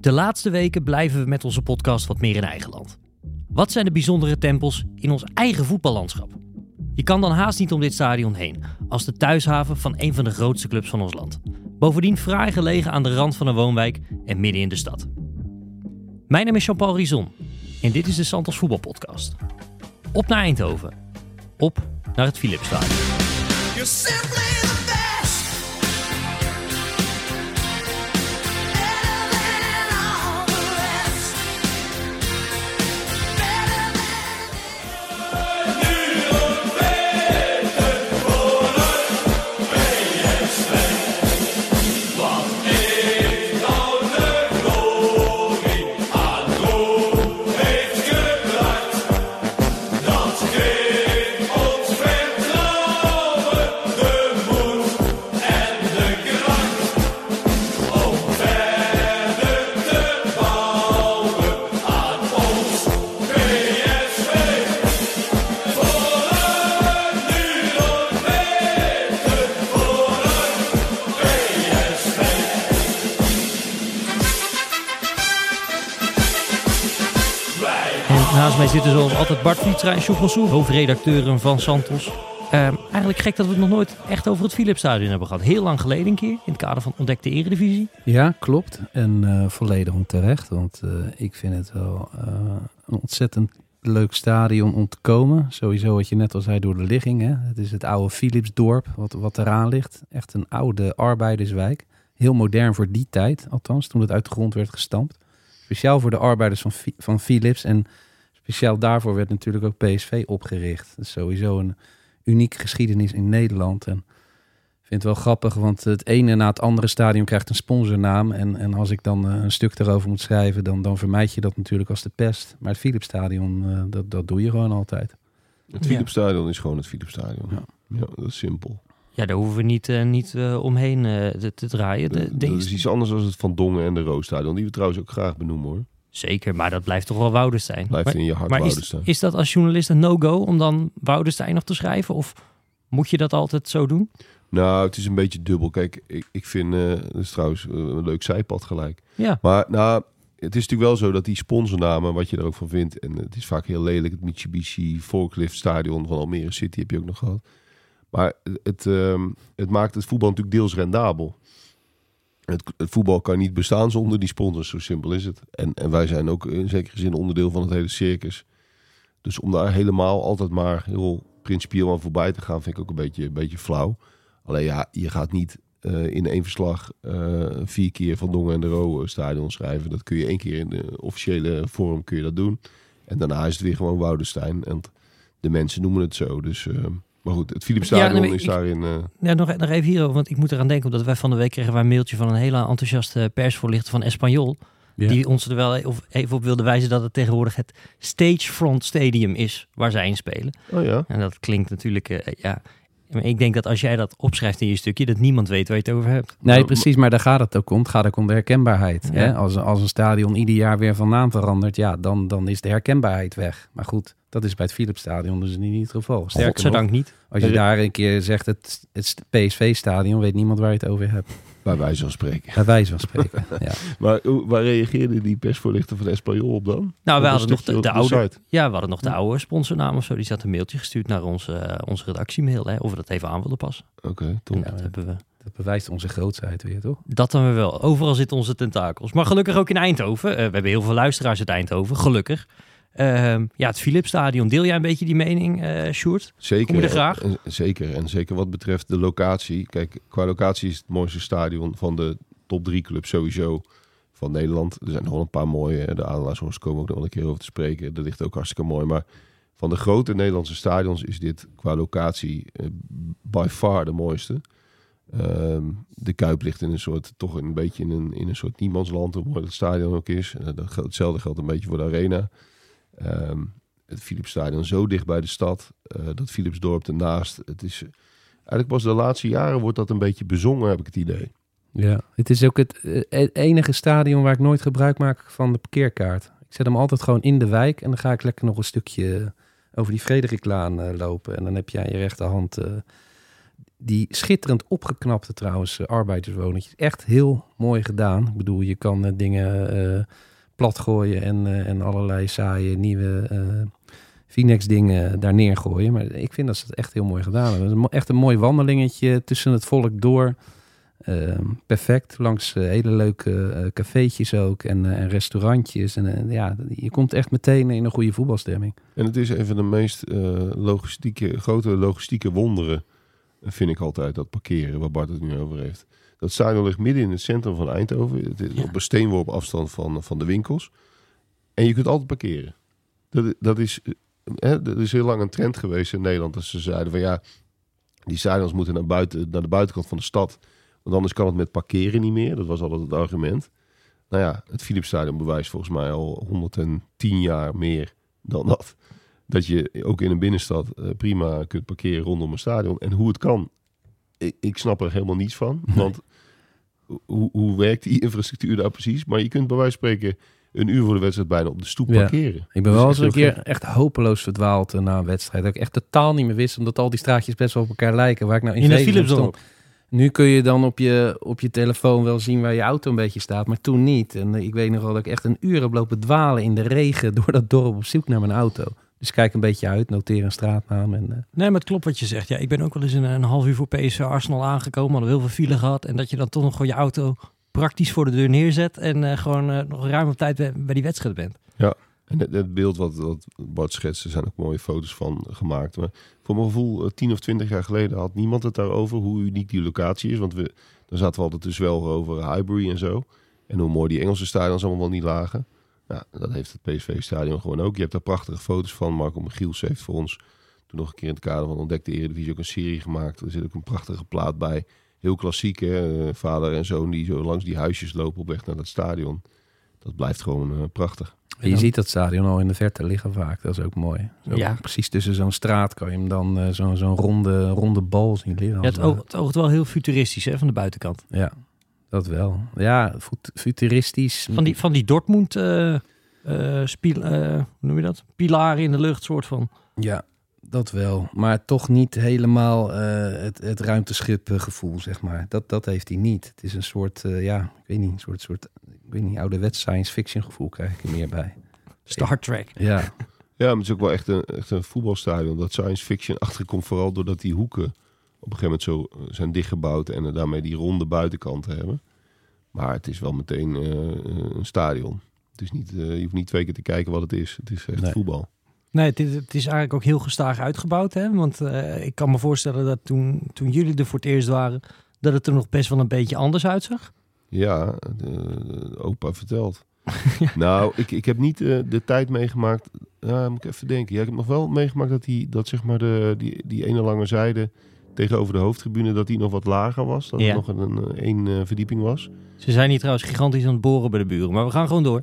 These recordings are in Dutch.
De laatste weken blijven we met onze podcast wat meer in eigen land. Wat zijn de bijzondere tempels in ons eigen voetballandschap? Je kan dan haast niet om dit stadion heen, als de thuishaven van een van de grootste clubs van ons land. Bovendien fraai gelegen aan de rand van een woonwijk en midden in de stad. Mijn naam is Jean-Paul Rizon en dit is de Santos Voetbalpodcast. Op naar Eindhoven. Op naar het Philipsstadion. En Sjoerd Mansour, hoofdredacteuren van Santos. Ehm, eigenlijk gek dat we het nog nooit echt over het Philipsstadion hebben gehad. Heel lang geleden een keer, in het kader van Ontdekte Eredivisie. Ja, klopt. En eh, volledig onterecht. Want eh, ik vind het wel eh, een ontzettend leuk stadion om te komen. Sowieso wat je net al zei door de ligging. Hè. Het is het oude Philipsdorp wat, wat eraan ligt. Echt een oude arbeiderswijk. Heel modern voor die tijd, althans, toen het uit de grond werd gestampt. Speciaal voor de arbeiders van, van Philips. En speciaal daarvoor werd natuurlijk ook PSV opgericht. Dat is sowieso een unieke geschiedenis in Nederland. En ik vind het wel grappig, want het ene na het andere stadion krijgt een sponsornaam. En, en als ik dan eh, een stuk erover moet schrijven, dan, dan vermijd je dat natuurlijk als de pest. Maar het Philipsstadion, eh, dat, dat doe je gewoon altijd. Het Philipsstadion is gewoon het Philipsstadion. Ja. Ja. dat is simpel. Ja, daar hoeven we niet, eh, niet eh, omheen eh, te, te draaien. De, dat de- is iets anders dan het Van Dongen en de Roosstadion. Die we trouwens ook graag benoemen hoor. Zeker, maar dat blijft toch wel Woudenstein. Blijft maar in je hart maar is, dat als journalist een no-go om dan Woudenstein nog te schrijven? Of moet je dat altijd zo doen? Nou, het is een beetje dubbel. Kijk, ik, ik vind, eh dat is trouwens eh, een leuk zijpad gelijk. Ja, Maar nou, het is natuurlijk wel zo dat die sponsornamen, wat je er ook van vindt, en het is vaak heel lelijk, het Mitsubishi Forklift Stadion van Almere City heb je ook nog gehad. Maar het, ehm, het maakt het voetbal natuurlijk deels rendabel. Het, voetbal kan niet bestaan zonder die sponsors, zo simpel is het. En, en wij zijn ook in zekere zin onderdeel van het hele circus. Dus om daar helemaal altijd maar heel principieel aan voorbij te gaan, vind ik ook een beetje, een beetje flauw. Alleen ja, je gaat niet eh, in één verslag eh, vier keer Van Dongen en de Roo stadion schrijven. Dat kun je één keer in de officiële vorm kun je dat doen. En daarna is het weer gewoon Woudenstein. En de mensen noemen het zo. Dus, eh, maar goed, het Philipsstadion Ja, nee, is ik- daarin... eh, Ja, nog, nog even hierover, want ik moet eraan denken, omdat wij van de week kregen wij een mailtje van een hele enthousiaste persvoorlichter van Espanyol. Die ons er wel of even op wilde wijzen dat het tegenwoordig het Stagefront Stadium is waar zij in spelen. oh ja, En dat klinkt natuurlijk, eh, ja. Ik denk dat als jij dat opschrijft in je stukje, dat niemand weet waar je het over hebt. Nee, precies, maar daar gaat het ook om. Het gaat ook om de herkenbaarheid. Ja. Hè? Als, als een stadion ieder jaar weer van naam verandert, ja, dan, dan is de herkenbaarheid weg. Maar goed, dat is bij het Philipsstadion dus niet het geval. Sterker nog, niet. als je daar een keer zegt het, het PSV-stadion, weet niemand waar je het over hebt. Bij wijze van spreken. Bij wijze van spreken. ja. Maar hoe- waar reageerde die persvoorlichter van Espanyol op dan? Nou, Op we hadden nog de, oude, ja, we hadden nog de oude sponsornaam of zo. Die zat een mailtje gestuurd naar onze, eh, onze redactiemail, hè, of we dat even aan wilden passen. Oké, top. Ja, Dat hebben we. Dat bewijst onze grootsheid weer, toch? Dat dan weer wel. Overal zitten onze tentakels. Maar gelukkig ook in Eindhoven. Eh, we hebben heel veel luisteraars uit Eindhoven, gelukkig. Ehm, ja, het Philipsstadion. Deel jij een beetje die mening, eh Sjoerd? Zeker. Kom je er graag? En, zeker. En zeker wat betreft de locatie. Kijk, qua locatie is het mooiste stadion van de top drie clubs sowieso van Nederland. Er zijn nog wel een paar mooie. De Adelaarshorst komen ook nog wel een keer over te spreken. Dat ligt ook hartstikke mooi. Maar van de grote Nederlandse stadions is dit qua locatie eh, by far de mooiste. Ehm, de Kuip ligt in een soort, toch een beetje in een, in een soort niemandsland, hoe mooi het stadion ook is. Eh, dat geldt, hetzelfde geldt een beetje voor de arena. Ehm, het Philipsstadion zo dicht bij de stad. eh, dat Philipsdorp ernaast. Het is eigenlijk pas de laatste jaren wordt dat een beetje bezongen, heb ik het idee. Ja, het is ook het eh, het enige stadion waar ik nooit gebruik maak van de parkeerkaart. Ik zet hem altijd gewoon in de wijk en dan ga ik lekker nog een stukje over die Frederiklaan eh, lopen. En dan heb je aan je rechterhand eh, die schitterend opgeknapte trouwens uh. Echt heel mooi gedaan. Ik bedoel, je kan uh, dingen uh, platgooien en, uh, en allerlei saaie nieuwe Finex dingen daar neergooien. Maar ik vind dat ze het echt heel mooi gedaan hebben. Echt een mooi wandelingetje tussen het volk door. Ehm, perfect, langs hele leuke cafeetjes ook en, en restaurantjes. En ja, je komt echt meteen in een goede voetbalstemming. En het is een van de meest logistieke, grote logistieke wonderen vind ik altijd, dat parkeren, waar Bart het nu over heeft. Dat stadion ligt midden in het centrum van Eindhoven. Het is ja. op een steenworp afstand van, van de winkels. En je kunt altijd parkeren. Dat, dat, is, hè, dat is heel lang een trend geweest in Nederland. Dat ze zeiden van ja, die stadions moeten naar, buiten, naar de buitenkant van de stad. Want anders kan het met parkeren niet meer. Dat was altijd het argument. Nou ja, het Philipsstadion bewijst volgens mij al 110 jaar meer dan dat dat je ook in een binnenstad uh, prima kunt parkeren rondom een stadion. En hoe het kan, ik, ik snap er helemaal niets van. Want hoe, hoe werkt die infrastructuur daar precies? Maar je kunt bij wijze van spreken een uur voor de wedstrijd bijna op de stoep Ja. parkeren. Ik ben wel eens een keer echt hopeloos verdwaald eh, na een wedstrijd. Dat ik echt totaal niet meer wist, omdat al die straatjes best wel op elkaar lijken. Waar ik nou in In de Philipsdorp. stond. Nu kun je dan op je, op je telefoon wel zien waar je auto een beetje staat, maar toen niet. En eh, ik weet nog wel dat ik echt een uur heb lopen dwalen in de regen door dat dorp op zoek naar mijn auto. Dus kijk een beetje uit, noteer een straatnaam. En, eh, Nee, maar het klopt wat je zegt. Ja, ik ben ook wel eens in een half uur voor PSV Arsenal aangekomen. Hadden heel veel file gehad. En dat je dan toch nog gewoon je auto praktisch voor de deur neerzet. En eh, gewoon eh, nog ruim op tijd bij, bij die wedstrijd bent. En het, het beeld wat, wat Bart schetst, er zijn ook mooie foto's van gemaakt. Maar voor mijn gevoel, tien of twintig jaar geleden had niemand het daarover hoe uniek die locatie is. Want we, dan zaten we altijd te zwelgen over Highbury en zo. En hoe mooi die Engelse stadions allemaal wel niet lagen. Ja, dat heeft het PSV-stadion gewoon ook. Je hebt daar prachtige foto's van. Marco Michiels heeft voor ons toen nog een keer in het kader van Ontdekte Eredivisie ook een serie gemaakt. Er zit ook een prachtige plaat bij. Heel klassiek, hè? Eh, Vader en zoon die zo langs die huisjes lopen op weg naar dat stadion. Dat blijft gewoon eh, prachtig. je ziet dat stadion al in de verte liggen vaak. Dat is ook mooi. Zo, Ja. Precies tussen zo'n straat kan je hem dan eh, zo'n zo'n ronde, ronde bal zien liggen. Ja, het, het ware. oog, het oogt wel heel futuristisch hè, van de buitenkant. Ja, dat wel. Ja, fut- futuristisch. Van die, van die Dortmund eh, eh, spiel, eh, hoe noem je dat? Pilaren in de lucht, soort van. Ja, dat wel. Maar toch niet helemaal eh, het, het ruimteschip gevoel, zeg maar. Dat, dat heeft hij niet. Het is een soort, eh, ja, ik weet niet, een soort, soort ik weet niet, ouderwets science fiction gevoel krijg ik er meer bij. Star Trek. Ja, Ja, maar het is ook wel echt een, echt een voetbalstadion. Dat science fiction achterkomt vooral doordat die hoeken op een gegeven moment zo eh, zijn dichtgebouwd en er daarmee die ronde buitenkanten hebben. Maar het is wel meteen eh, een stadion. Het is niet, eh, je hoeft niet twee keer te kijken wat het is. Het is echt Nee. voetbal. Nee, het, is- het is eigenlijk ook heel gestaag uitgebouwd. Hè? Want eh, ik kan me voorstellen dat toen, toen jullie er voor het eerst waren... dat het er nog best wel een beetje anders uitzag. Ja, de, opa vertelt. Nou, ik, ik heb niet eh, de tijd meegemaakt. Ja, moet ik even denken. Ja, ik heb nog wel meegemaakt dat, die, dat zeg maar de, die, die ene lange zijde tegenover de hoofdtribune, dat die nog wat lager was. Dat Ja. het nog een eh, één eh, verdieping was. Ze zijn hier trouwens gigantisch aan het boren bij de buren. Maar we gaan gewoon door.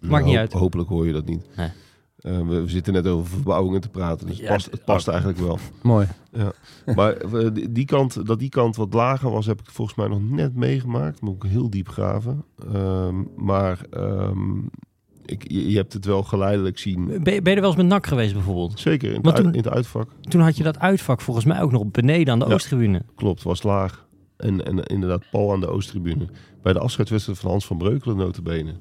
Maakt niet ho- uit. Hopelijk hoor je dat niet. Nee. Eh, we, we zitten net over verbouwingen te praten, dus Ja, het past, het past eigenlijk wel. mooi. Maar eh, die, die kant, dat die kant wat lager was, heb ik volgens mij nog net meegemaakt. Moet ik heel diep graven. Ehm, maar ehm, ik, je, hebt het wel geleidelijk zien. Ben, je- ben je er wel eens met NAC geweest bijvoorbeeld? Zeker in het, Maar uit- toen- in het uitvak. Toen had je dat uitvak volgens mij ook nog beneden aan de Ja. Oosttribune. Klopt, was laag. En, en inderdaad, Paul aan de Oosttribune. Bij de afscheidswedstrijd van Hans van Breukelen notabene.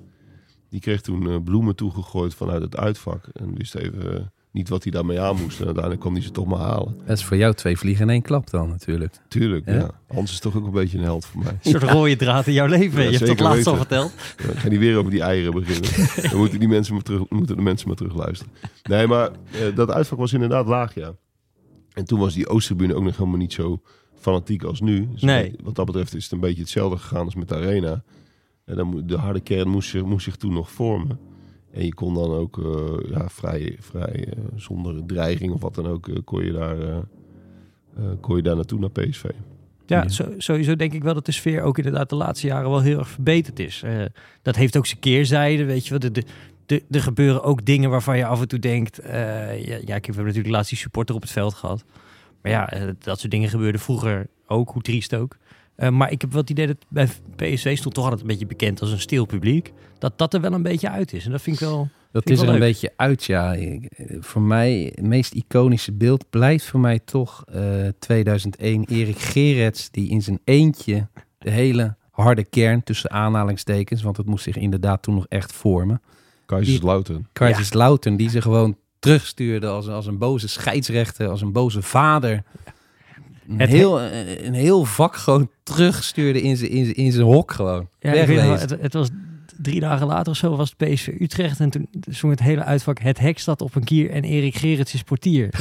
Die kreeg toen eh, bloemen toegegooid vanuit het uitvak. En wist even eh, niet wat hij daarmee aan moest. En uiteindelijk kon hij ze toch maar halen. Dat is voor jou twee vliegen in één klap dan natuurlijk. Tuurlijk, Ja? ja. Hans is toch ook een beetje een held voor mij. Een soort rode draad in jouw leven. Ja, je hebt het laatst al verteld. Ja, Ik ga niet weer over die eieren beginnen. Dan moeten, die mensen maar terug, moeten de mensen maar terug luisteren. Nee, maar eh, dat uitvak was inderdaad laag, ja. En toen was die Oosttribune ook nog helemaal niet zo fanatiek als nu. Dus Nee. Wat dat betreft is het een beetje hetzelfde gegaan als met de Arena. En dan, moet- de harde kern moest zich, moest zich toen nog vormen. En je kon dan ook eh, ja, vrij, vrij eh, zonder dreiging of wat dan ook, eh, kon, je daar, kon je daar naartoe naar PSV. Ja, Ja. Zo, sowieso denk ik wel dat de sfeer ook inderdaad de laatste jaren wel heel erg verbeterd is. Eh, dat heeft ook zijn keerzijde, weet je wel. De, de, de, er gebeuren ook dingen waarvan je af en toe denkt... eh, ja, ja, ik heb natuurlijk laatst die supporter op het veld gehad. Maar ja, dat soort dingen gebeurden vroeger ook, hoe triest ook. Eh, maar ik heb wel het idee dat bij PSV stond toch altijd een beetje bekend als een stil publiek. Dat dat er wel een beetje uit is. En dat vind ik wel... Dat Vind is er een beetje uit, ja. Eh, voor mij, het meest iconische beeld blijft voor mij toch eh, 2001. Erik Gerets, die in zijn eentje de hele harde kern tussen aanhalingstekens, want het moest zich inderdaad toen nog echt vormen. Kaiserslautern. Kaiserslautern, die ze gewoon terugstuurde als, als een boze scheidsrechter, als een boze vader. Het heel, een heel vak gewoon terugstuurde in zijn in in hok gewoon. Ja, wel, het, het was drie dagen later of zo was het PSV Utrecht. En toen zong het hele uitvak Het hek staat op een kier en Erik Gerrits is portier.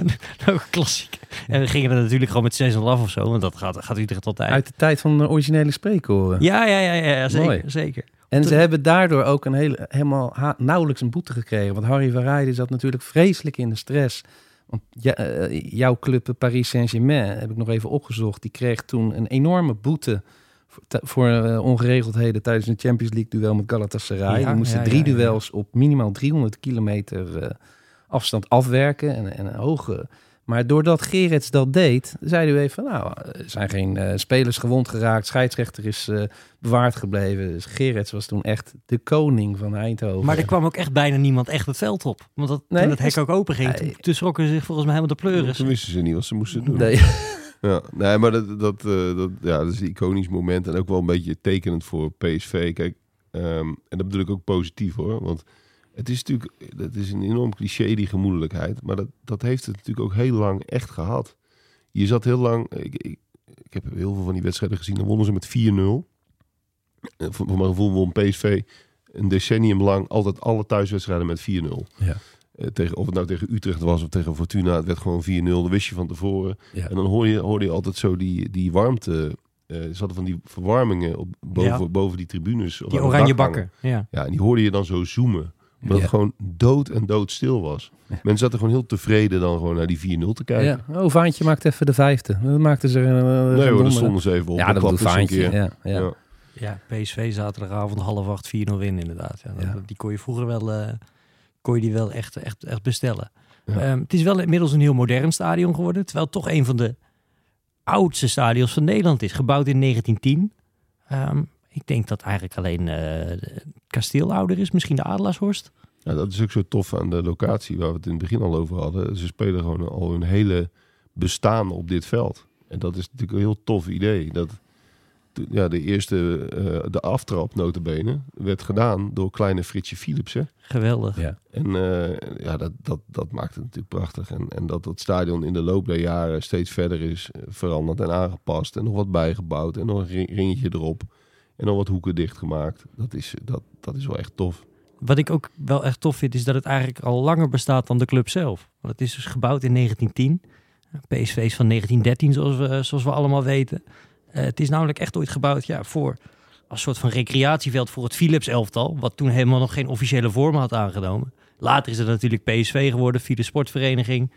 Ook klassiek. En we gingen er natuurlijk gewoon met 6 af of zo. Want dat gaat, gaat Utrecht altijd. Uit de tijd van de originele spreekhoren. Ja, ja, ja, ja, zeker. Mooi. zeker. En ze hebben daardoor ook een hele, helemaal nauwelijks een boete gekregen. Want Harry van Rijden zat natuurlijk vreselijk in de stress. Want ja, eh, jouw club Paris Saint-Germain, heb ik nog even opgezocht, die kreeg toen een enorme boete voor, eh, ongeregeldheden tijdens een Champions League duel met Galatasaray. Ja, die moesten ja, drie duels op minimaal 300 kilometer eh, afstand afwerken en, en een hoge... Maar doordat Gerets dat deed, zeiden we even van nou, er zijn geen eh, spelers gewond geraakt. Scheidsrechter is eh, bewaard gebleven. Dus Gerets was toen echt de koning van Eindhoven. Maar er kwam ook echt bijna niemand echt het veld op. Want dat, Nee, toen het hek ook open ging, toen, toen schrokken ze zich volgens mij helemaal de pleuris. Toen wisten ze niet wat ze moesten doen. Nee. Ja, nee, maar dat, dat, eh, dat, ja, dat is een iconisch moment en ook wel een beetje tekenend voor PSV. Kijk, ehm, en dat bedoel ik ook positief hoor, want het is natuurlijk, dat is een enorm cliché die gemoedelijkheid, maar dat, dat heeft het natuurlijk ook heel lang echt gehad. Je zat heel lang, ik, ik, ik heb heel veel van die wedstrijden gezien, dan wonnen ze met 4-0. Eh, Voor, mijn gevoel won PSV een decennium lang altijd alle thuiswedstrijden met 4-0. Ja. Eh, tegen, of het nou tegen Utrecht was of tegen Fortuna, het werd gewoon 4-0. Dat wist je van tevoren. Ja. En dan hoor je, hoorde je altijd zo die, die warmte. eh er zaten van die verwarmingen op, boven, Ja. boven die tribunes. Die oranje bakken. Ja. Ja, en die hoorde je dan zo zoomen. Omdat Ja. het gewoon dood en dood stil was. Mensen zaten gewoon heel tevreden dan gewoon naar die 4-0 te kijken. Ja. Oh, Vaantje maakt even de vijfde. Dan maakten ze er een, een Nee hoor, daar stonden ze even op. Ja, dat een Vaantje. keer. Ja, ja. Ja. ja, PSV zaterdagavond half acht 4-0 winnen inderdaad. Ja, dat- Ja. Die kon je vroeger wel, eh, kon je die wel echt, echt, echt bestellen. Ja. Ehm, het is wel inmiddels een heel modern stadion geworden. Terwijl het toch een van de oudste stadions van Nederland is. Gebouwd in 1910. Ehm, ik denk dat eigenlijk alleen eh, kasteel ouder is. Misschien de Adelaarshorst. Ja, dat is ook zo tof aan de locatie waar we het in het begin al over hadden. Ze spelen gewoon al hun hele bestaan op dit veld. En dat is natuurlijk een heel tof idee. Dat de- ja, de eerste, eh, de aftrap notabene, werd gedaan door kleine Fritsje Philipsen. Geweldig. Ja. En eh, ja, dat, dat, dat maakt het natuurlijk prachtig. En, en dat het stadion in de loop der jaren steeds verder is veranderd en aangepast. En nog wat bijgebouwd en nog een ri- ringetje erop. En nog wat hoeken dichtgemaakt. Dat is, dat, dat is wel echt tof. Wat ik ook wel echt tof vind, is dat het eigenlijk al langer bestaat dan de club zelf. Want het is dus gebouwd in 1910. PSV is van 1913, zoals we, zoals we allemaal weten. Eh, het is namelijk echt ooit gebouwd ja, voor als soort van recreatieveld voor het Philips elftal. Wat toen helemaal nog geen officiële vorm had aangenomen. Later is het natuurlijk PSV geworden, Philips Sportvereniging.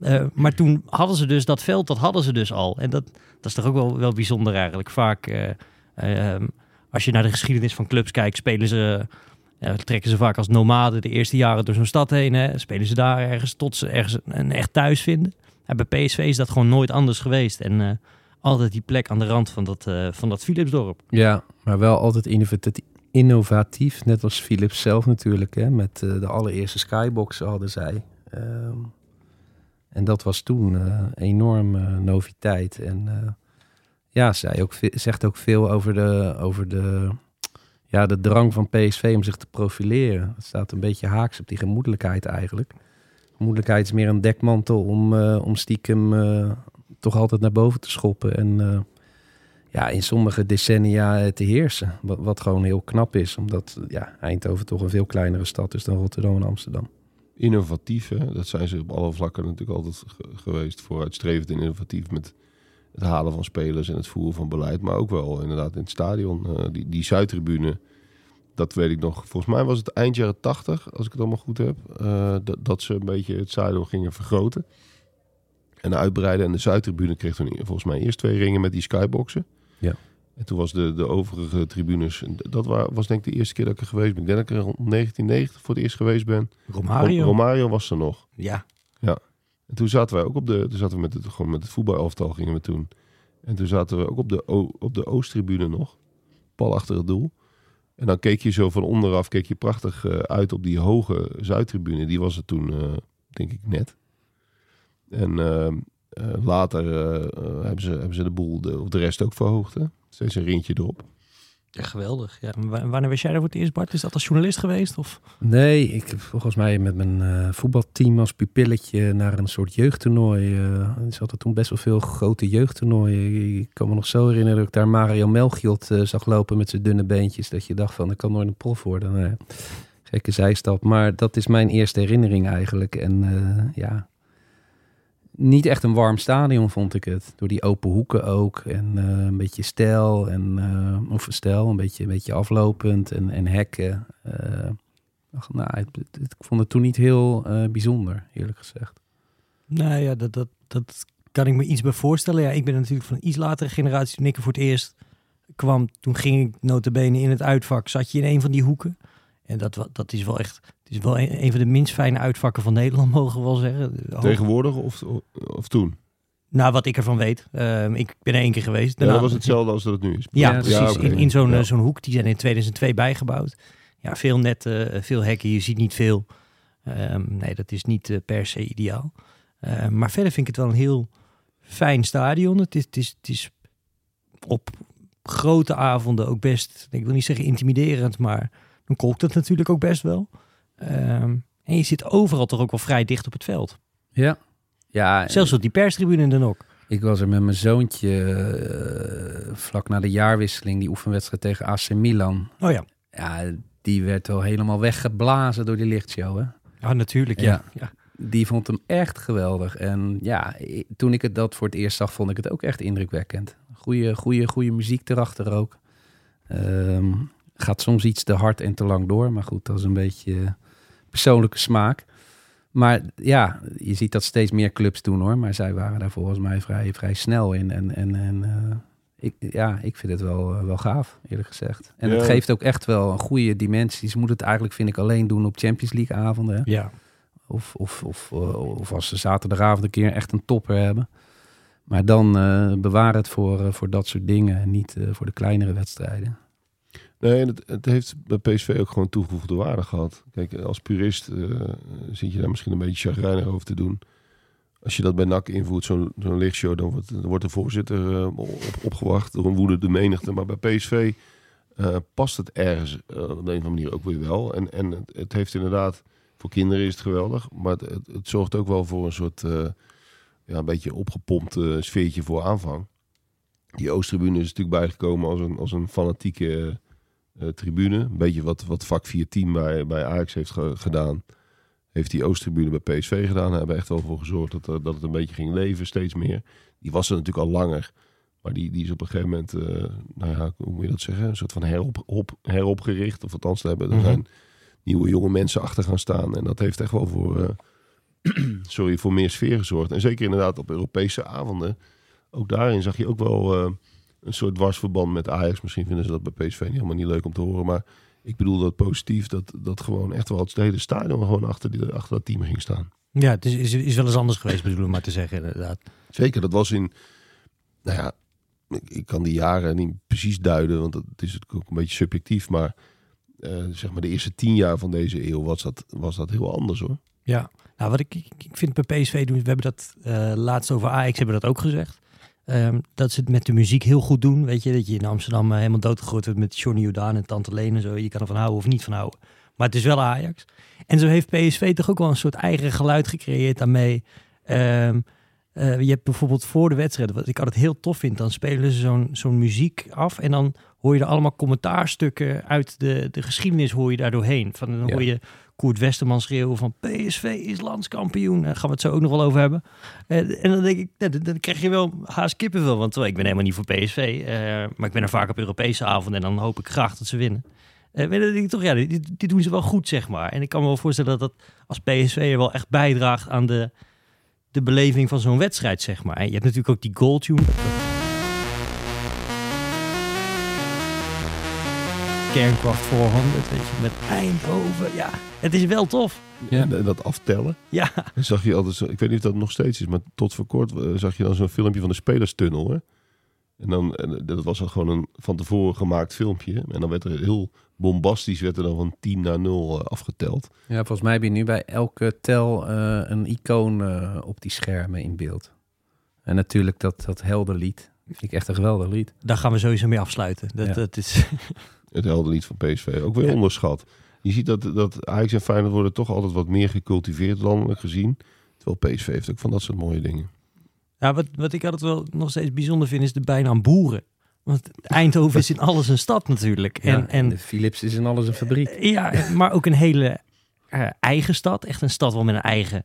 Eh, maar toen hadden ze dus dat veld, dat hadden ze dus al. En dat, dat is toch ook wel, wel bijzonder eigenlijk. Vaak, eh, ehm, als je naar de geschiedenis van clubs kijkt, spelen ze trekken ze vaak als nomaden de eerste jaren door zo'n stad heen. Hè. Spelen ze daar ergens tot ze ergens een, echt thuis vinden. En bij PSV is dat gewoon nooit anders geweest. En eh, altijd die plek aan de rand van dat, eh van dat Philipsdorp. Ja, maar wel altijd innovati- innovatief. Net als Philips zelf natuurlijk. Hè, met eh, de allereerste skyboxen hadden zij. Ehm, en dat was toen eh enorm noviteit. En ja, zij ook, zegt ook veel over de, over de, ja, de drang van PSV om zich te profileren. Het staat een beetje haaks op die gemoedelijkheid eigenlijk. Gemoedelijkheid is meer een dekmantel om, eh, om stiekem eh, toch altijd naar boven te schoppen. En eh, ja, in sommige decennia te heersen. Wat, wat gewoon heel knap is, omdat ja, Eindhoven toch een veel kleinere stad is dan Rotterdam en Amsterdam. innovatief. Dat zijn ze op alle vlakken natuurlijk altijd ge- geweest. Vooruitstrevend en innovatief met het halen van spelers en het voeren van beleid. Maar ook wel inderdaad in het stadion. eh, die, die Zuidtribune, dat weet ik nog. Volgens mij was het eind jaren tachtig, als ik het allemaal goed heb. eh, dat, dat ze een beetje het stadion gingen vergroten. En uitbreiden. En de Zuidtribune kreeg toen volgens mij eerst twee ringen met die skyboxen. Ja. En toen was de, de overige tribunes... Dat wa- was denk ik de eerste keer dat ik er geweest ben. Ik denk dat ik er rond 1990 voor het eerst geweest ben. Romario. Romario was er nog. ja, En toen zaten wij ook op de, toen zaten we met het, gewoon met het voetbalelftal gingen we toen. En toen zaten we ook op de, op de Oosttribune nog, pal achter het doel. En dan keek je zo van onderaf, keek je prachtig eh, uit op die hoge Zuidtribune. Die was er toen, eh, denk ik, net. En eh, later hebben, ze, hebben ze de boel, de, of de rest ook verhoogd. Hè? Steeds een rintje erop. Geweldig. Ja, wanneer was jij daar voor het eerst, Bart? Is dat als journalist geweest? Of? Nee, ik heb volgens mij met mijn eh, voetbalteam als pupilletje naar een soort jeugdtoernooi. eh er zaten toen best wel veel grote jeugdtoernooien. Ik kan me nog zo herinneren dat ik daar Mario Melchiot eh, zag lopen met zijn dunne beentjes. Dat je dacht van, ik kan nooit een prof worden. Gekke zijstap. Maar dat is mijn eerste herinnering eigenlijk. En ja, niet echt een warm stadion vond ik het. Door die open hoeken ook. En eh, een beetje stijl. En, eh, of stijl, een beetje, een beetje aflopend. En, en hekken. Eh, ach, nou, ik vond het toen niet heel bijzonder, eerlijk gezegd. Nou ja, dat, dat, dat kan ik me iets bij voorstellen. Ja, ik ben natuurlijk van iets latere generatie. Toen ik er voor het eerst kwam, toen ging ik notabene in het uitvak. Zat je in een van die hoeken. En dat, dat is wel echt... Is wel een, een van de minst fijne uitvakken van Nederland, mogen we wel zeggen. Tegenwoordig of, of, toen? Nou, wat ik ervan weet. Ehm, ik ben er één keer geweest. Ja, Daarna- dat was hetzelfde als dat het nu is. Ja, Ja, precies. In, in zo'n Ja. eh, zo'n hoek. Die zijn in 2002 bijgebouwd. Ja, veel netten, eh, veel hekken. Je ziet niet veel. Ehm, nee, dat is niet eh, per se ideaal. Ehm, maar verder vind ik het wel een heel fijn stadion. Het is, het is, het is op grote avonden ook best, ik wil niet zeggen intimiderend, maar dan kolkt het natuurlijk ook best wel. Ehm, en je zit overal toch ook wel vrij dicht op het veld. Ja. Ja, Zelfs op die perstribune dan ook. ik was er met mijn zoontje eh, vlak na de jaarwisseling, die oefenwedstrijd tegen AC Milan. Oh ja, Ja, die werd wel helemaal weggeblazen door die lichtshow, hè? ja natuurlijk. Ja. Ja. Die vond hem echt geweldig. En ja, toen ik het dat voor het eerst zag, vond ik het ook echt indrukwekkend. Goeie, goeie, goeie muziek erachter ook. Ehm, gaat soms iets te hard en te lang door. Maar goed, dat is een beetje persoonlijke smaak. Maar ja, je ziet dat steeds meer clubs doen hoor. Maar zij waren daar volgens mij vrij, vrij snel in. En, en, en eh, ik, ja, ik vind het wel, eh, wel gaaf, eerlijk gezegd. En het geeft ook echt wel een goede dimensie. Ze moeten het eigenlijk, vind ik, alleen doen op Champions League avonden. hè. ja. Of, of, of, eh, of als ze zaterdagavond een keer echt een topper hebben. Maar dan bewaar het voor, voor dat soort dingen en niet voor de kleinere wedstrijden. Nee, het, het heeft bij PSV ook gewoon toegevoegde waarde gehad. Kijk, als purist eh, zit je daar misschien een beetje chagrijnig over te doen. Als je dat bij NAC invoert, zo'n zo'n lichtshow, dan wordt, de voorzitter eh, op, opgewacht door een woedende menigte. Maar bij PSV eh, past het ergens op een of andere manier ook weer wel. En, en het, het heeft inderdaad, voor kinderen is het geweldig, maar het, het, zorgt ook wel voor een soort, ja, een beetje opgepompt sfeertje voor aanvang. Die Oosttribune is natuurlijk bijgekomen als een, als een fanatieke tribune. Een beetje wat, wat vak 4-10 bij, bij Ajax heeft ge- gedaan. Heeft die Oosttribune bij PSV gedaan. Daar hebben echt wel voor gezorgd dat, er- dat het een beetje ging leven, steeds meer. Die was er natuurlijk al langer. Maar die, die is op een gegeven moment, eh, nou ja, hoe moet je dat zeggen? Een soort van herop, op, heropgericht. Of althans, daar hebben, er Mhm. zijn nieuwe jonge mensen achter gaan staan. En dat heeft echt wel voor, eh, sorry, voor meer sfeer gezorgd. En zeker inderdaad op Europese avonden. Ook daarin zag je ook wel eh, een soort dwarsverband met Ajax. Misschien vinden ze dat bij PSV niet helemaal niet leuk om te horen. Maar ik bedoel dat positief. Dat, dat gewoon echt wel het hele stadion gewoon achter, die, achter dat team ging staan. Ja, het is, is, is wel eens anders geweest, bedoel ik maar te zeggen, inderdaad. Zeker, dat was in... Nou ja, ik, ik kan die jaren niet precies duiden. Want het is ook een beetje subjectief. Maar eh, zeg maar de eerste tien jaar van deze eeuw was dat, was dat heel anders hoor. Ja, nou wat ik, ik, ik vind bij PSV doen, we hebben dat eh, laatst over Ajax hebben dat ook gezegd. Ehm, dat ze het met de muziek heel goed doen. Weet je, dat je in Amsterdam eh, helemaal doodgegooid wordt met Johnny Jordaan en Tante Leen en zo. Je kan ervan houden of niet van houden. Maar het is wel Ajax. En zo heeft PSV toch ook wel een soort eigen geluid gecreëerd daarmee. Ehm, eh, je hebt bijvoorbeeld voor de wedstrijd, wat ik altijd heel tof vind, dan spelen ze zo'n zo'n muziek af en dan hoor je er allemaal commentaarstukken uit de, de geschiedenis hoor je daar doorheen. Van, dan hoor je Koert Westerman schreeuwen van PSV is landskampioen. Daar gaan we het zo ook nog wel over hebben. Eh, en dan denk ik, dan, dan krijg je wel haast kippenvel. Want ik ben helemaal niet voor PSV. eh, maar ik ben er vaak op Europese avonden en dan hoop ik graag dat ze winnen. Maar dan denk ik toch, ja, dit, dit doen ze wel goed, zeg maar. En ik kan me wel voorstellen dat dat als PSV er wel echt bijdraagt aan de, de beleving van zo'n wedstrijd, zeg maar. En je hebt natuurlijk ook die goaltune. Kernkraft 400, weet je, met Eindhoven. Ja, het is wel tof. Ja. En dat aftellen. Ja, Dan zag je altijd zo, ik weet niet of dat nog steeds is, maar tot voor kort eh, zag je dan zo'n filmpje van de spelerstunnel. Hè? En dan, en dat was dan gewoon een van tevoren gemaakt filmpje. En dan werd er heel bombastisch werd er dan van 10 naar 0 eh, afgeteld. Ja, volgens mij heb je nu bij elke tel eh, een icoon eh, op die schermen in beeld. En natuurlijk dat, dat helderlied. Vind ik echt een geweldig lied. Daar gaan we sowieso mee afsluiten. Dat, Ja. dat is, Het heldenlied van PSV. Ook weer Ja. onderschat. Je ziet dat, dat Ajax en Feyenoord worden toch altijd wat meer gecultiveerd landelijk gezien. Terwijl PSV heeft ook van dat soort mooie dingen. ja, wat, wat ik altijd wel nog steeds bijzonder vind, is de bijnaam boeren. Want Eindhoven is in alles een stad natuurlijk. Ja, En, en de Philips is in alles een fabriek. Ja, maar ook een hele eh, eigen stad. Echt een stad wel met een eigen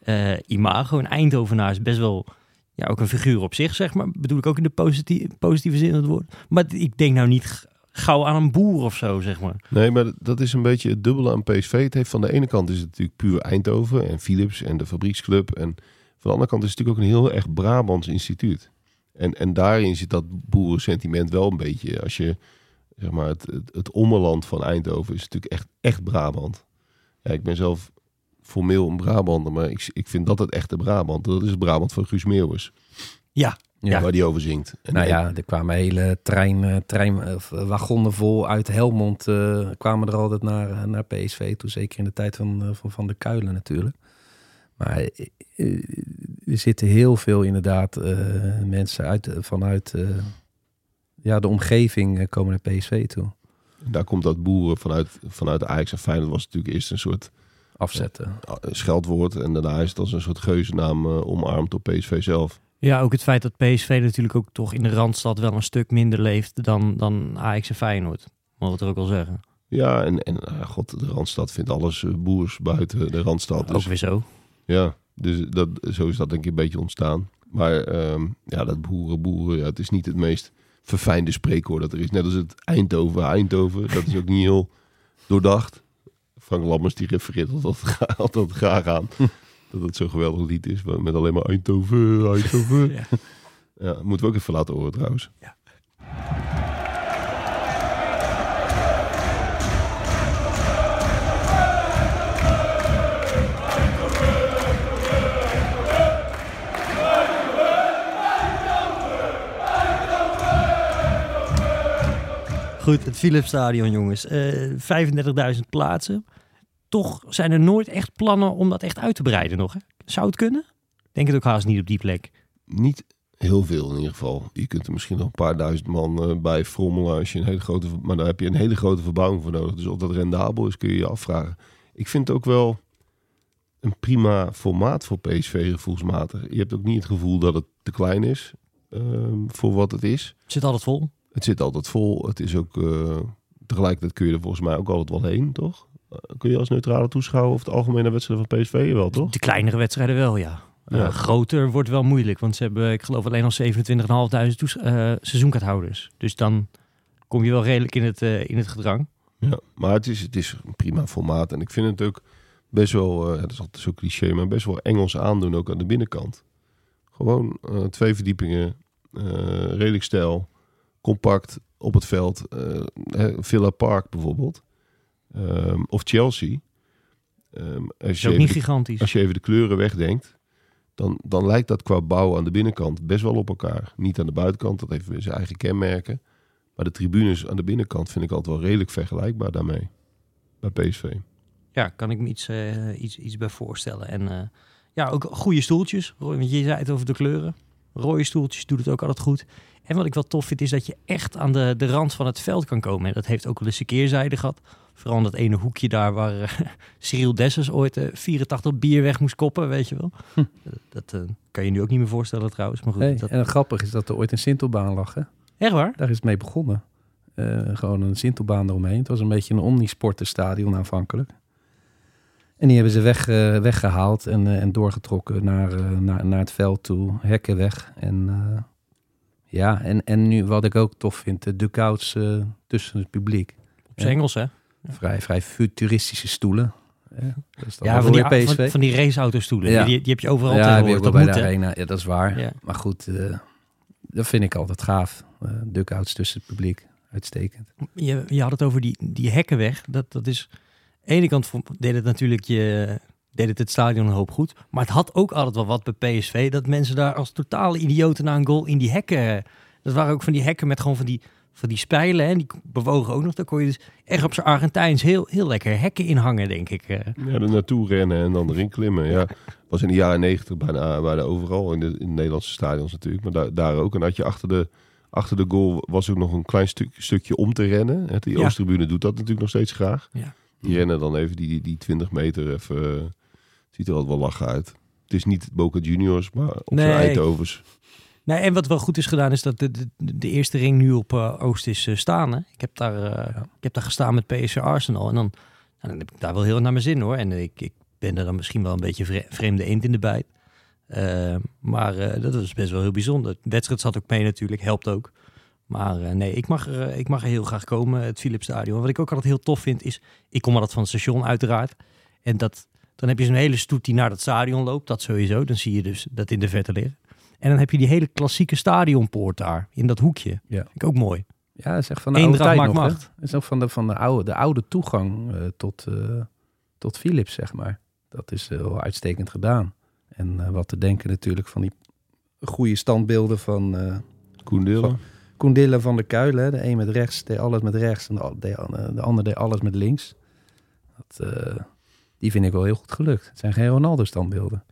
eh, imago. Een Eindhovenaar is best wel ja, ook een figuur op zich, zeg maar. Bedoel ik ook in de positieve, positieve zin van het woord. Maar ik denk nou niet gauw aan een boer of zo, zeg maar. Nee, maar dat is een beetje het dubbele aan PSV. Het heeft van de ene kant is het natuurlijk puur Eindhoven en Philips en de fabrieksclub. En van de andere kant is het natuurlijk ook een heel erg Brabants instituut. En, en daarin zit dat boerensentiment wel een beetje. Als je, zeg maar, het, het, het ommeland van Eindhoven is natuurlijk echt, echt Brabant. Ja, ik ben zelf formeel een Brabander, maar ik, ik vind dat het echte Brabant. Dat is het Brabant van Guus Meeuwis. Ja, Ja. Waar die over zingt. En, Nou ja, er kwamen hele trein, eh, trein, of wagonnen vol uit Helmond. eh, kwamen er altijd naar, eh, naar PSV toe. Zeker in de tijd van eh, Van, van de Kuilen natuurlijk. Maar eh, eh, er zitten heel veel inderdaad eh, mensen uit, vanuit eh, ja, de omgeving eh, komen naar PSV toe. daar komt dat boeren vanuit, vanuit Ajax en Feyenoord was natuurlijk eerst een soort Afzetten. scheldwoord. En daarna is het als een soort geuzennaam eh, omarmd door PSV zelf. Ja, ook het feit dat PSV natuurlijk ook toch in de Randstad wel een stuk minder leeft dan, dan Ajax en Feyenoord. Mag het er ook wel zeggen. Ja, en, en eh, god, de Randstad vindt alles eh, boers buiten de Randstad. ook Dus, weer zo. ja, dus dat, zo is dat denk ik een beetje ontstaan. Maar ehm, ja, dat boeren, boeren, ja, het is niet het meest verfijnde spreekwoord dat er is. Net als het Eindhoven, Eindhoven, dat is ook niet heel doordacht. Frank Lammers die refereert altijd, altijd graag aan dat het zo'n geweldig lied is, met alleen maar Eindhoven, Eindhoven. Ja. Ja, moeten we ook even laten horen trouwens. Goed, het Philips Stadion, jongens. Eh 35.000 plaatsen. Toch zijn er nooit echt plannen om dat echt uit te breiden nog. Hè? Zou het kunnen? Denk het ook haast niet op die plek. Niet heel veel in ieder geval. Je kunt er misschien nog een paar duizend man eh, bij frommelen als je een hele grote, maar daar heb je een hele grote verbouwing voor nodig. Dus of dat rendabel is, kun je je afvragen. Ik vind het ook wel een prima formaat voor PSV gevoelsmatig. Je hebt ook niet het gevoel dat het te klein is ehm, voor wat het is. Het zit altijd vol. Het zit altijd vol. Het is ook eh, tegelijkertijd kun je er volgens mij ook altijd wel heen, toch? Eh, kun je als neutrale toeschouwer of het algemene wedstrijd van PSV wel, toch? De kleinere wedstrijden wel, ja. Eh, Ja. groter wordt wel moeilijk, want ze hebben, ik geloof, alleen al 27.500 toes- eh seizoenkaarthouders. Dus dan kom je wel redelijk in het, in het gedrang. Ja, maar het is, het is een prima formaat. En ik vind het ook best wel, dat is altijd zo cliché, maar best wel Engels aandoen ook aan de binnenkant. Gewoon twee verdiepingen, redelijk stijl, compact op het veld. Villa Park bijvoorbeeld. Ehm, of Chelsea. Ehm, als, is je ook even niet de, gigantisch. als je even de kleuren wegdenkt, dan, dan lijkt dat qua bouw aan de binnenkant best wel op elkaar. Niet aan de buitenkant, dat heeft weer zijn eigen kenmerken. Maar de tribunes aan de binnenkant vind ik altijd wel redelijk vergelijkbaar daarmee. Bij PSV. Ja, kan ik me iets, eh, iets, iets bij voorstellen. En eh, ja, ook goede stoeltjes. Want je zei het over de kleuren. Rode stoeltjes doet het ook altijd goed. En wat ik wel tof vind, is dat je echt aan de, de rand van het veld kan komen. En dat heeft ook wel eens een keerzijde gehad. Vooral in dat ene hoekje daar waar eh, Cyril Dessers ooit eh 84 bier weg moest koppen, weet je wel. Dat eh, kan je nu ook niet meer voorstellen trouwens. Maar goed, dat... En grappig is dat er ooit een Sintelbaan lag. Hè? echt waar? Daar is het mee begonnen. Gewoon een Sintelbaan eromheen. Het was een beetje een omnisportenstadion aanvankelijk. En die hebben ze weg, eh, weggehaald en, en doorgetrokken naar, naar, naar het veld toe. Hekken weg. En ja, en, en nu wat ik ook tof vind, de dugouts tussen het publiek. Op zijn Engels, hè? Vrij, vrij futuristische stoelen. Ja, dat Ja, van die, van, van die raceautostoelen. Ja. Die, die heb je overal ja, tegenwoordig. Dat bij de moet, arena. Ja, dat is waar. Ja. Maar goed, eh, dat vind ik altijd gaaf. Uh, dugouts tussen het publiek. Uitstekend. Je, je had het over die, die hekkenweg. Dat, dat is... Aan de ene kant deed het natuurlijk je, deed het, het stadion een hoop goed. Maar het had ook altijd wel wat bij PSV. Dat mensen daar als totale idioten na een goal in die hekken... Dat waren ook van die hekken met gewoon van die, van die spijlen, hè, die bewogen ook nog. Daar kon je dus echt op zijn Argentijns heel, heel lekker hekken in hangen, denk ik. eh. Ja, er naartoe rennen en dan erin klimmen. Ja, was in de jaren negentig bijna, bijna overal in de, in de Nederlandse stadions natuurlijk. Maar daar, daar ook. En had je achter de, achter de goal was ook nog een klein stuk, stukje om te rennen. Die Ja. Oosttribune doet dat natuurlijk nog steeds graag. Ja. Die rennen dan even die, die, die 20 meter even. eh, ziet er altijd wel lachen uit. Het is niet Boca Juniors, maar op Nee. zijn Eindhovens. Nee, en wat wel goed is gedaan is dat de, de, de eerste ring nu op eh, Oost is eh, staan. Hè? Ik, heb daar, eh, ik heb daar gestaan met PSV Arsenal. En dan, nou, dan heb ik daar wel heel naar mijn zin hoor. En ik, ik ben er dan misschien wel een beetje vre- vreemde eend in de bijt. Eh, maar dat was best wel heel bijzonder. De wedstrijd zat ook mee natuurlijk, helpt ook. Maar nee, ik mag, er, ik mag er heel graag komen, het Philips Stadion. Wat ik ook altijd heel tof vind is, ik kom altijd van het station uiteraard. En dat, dan heb je zo'n hele stoet die naar dat stadion loopt, dat sowieso. Dan zie je dus dat in de verte liggen. En dan heb je die hele klassieke stadionpoort daar, in dat hoekje. Ja. Vind ik ook mooi. Ja, dat is echt van de Eendracht oude tijd nog. macht. Dat is ook van de, van de, oude, de oude toegang eh, tot, eh, tot Philips, zeg maar. Dat is eh, wel uitstekend gedaan. En eh, wat te denken natuurlijk van die goede standbeelden van eh Koen Dillen. Van- Koendillen van de Kuilen. hè. De een met rechts deed alles met rechts en de, de, de ander deed alles met links. Dat, eh, die vind ik wel heel goed gelukt. Het zijn geen Ronaldo-standbeelden.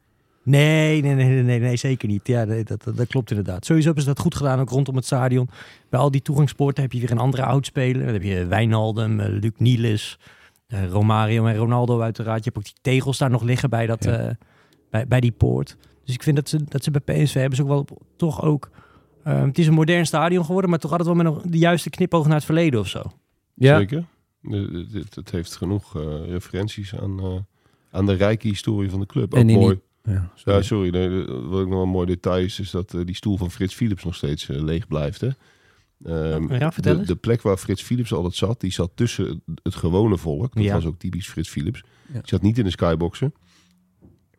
Nee, nee, nee, nee, nee, nee, zeker niet. Ja, nee, dat, dat, dat klopt inderdaad. Sowieso is dat goed gedaan, ook rondom het stadion. Bij al die toegangspoorten heb je weer een andere oudspeler. Dan heb je Wijnaldum, eh, Luc Nielis, eh, Romario en Ronaldo uiteraard. Je hebt ook die tegels daar nog liggen bij, dat, Ja. eh, bij, bij die poort. Dus ik vind dat ze, dat ze bij PSV hebben ze ook wel toch ook... het is een modern stadion geworden, maar toch altijd wel met een, de juiste knipoog naar het verleden of zo. Ja, Zeker. Het, het heeft genoeg eh, referenties aan, eh, aan de rijke historie van de club. Ook En in mooi. Ja, sorry. Ja, sorry. nee, de- wat ook nog een mooi detail is, is dat eh, die stoel van Frits Philips nog steeds eh, leeg blijft. Hè? Ehm, Ja, vertel de, eens. de plek waar Frits Philips altijd zat, die zat tussen het gewone volk. Dat Ja. was ook typisch Frits Philips. Ja. Die zat niet in de skyboxen.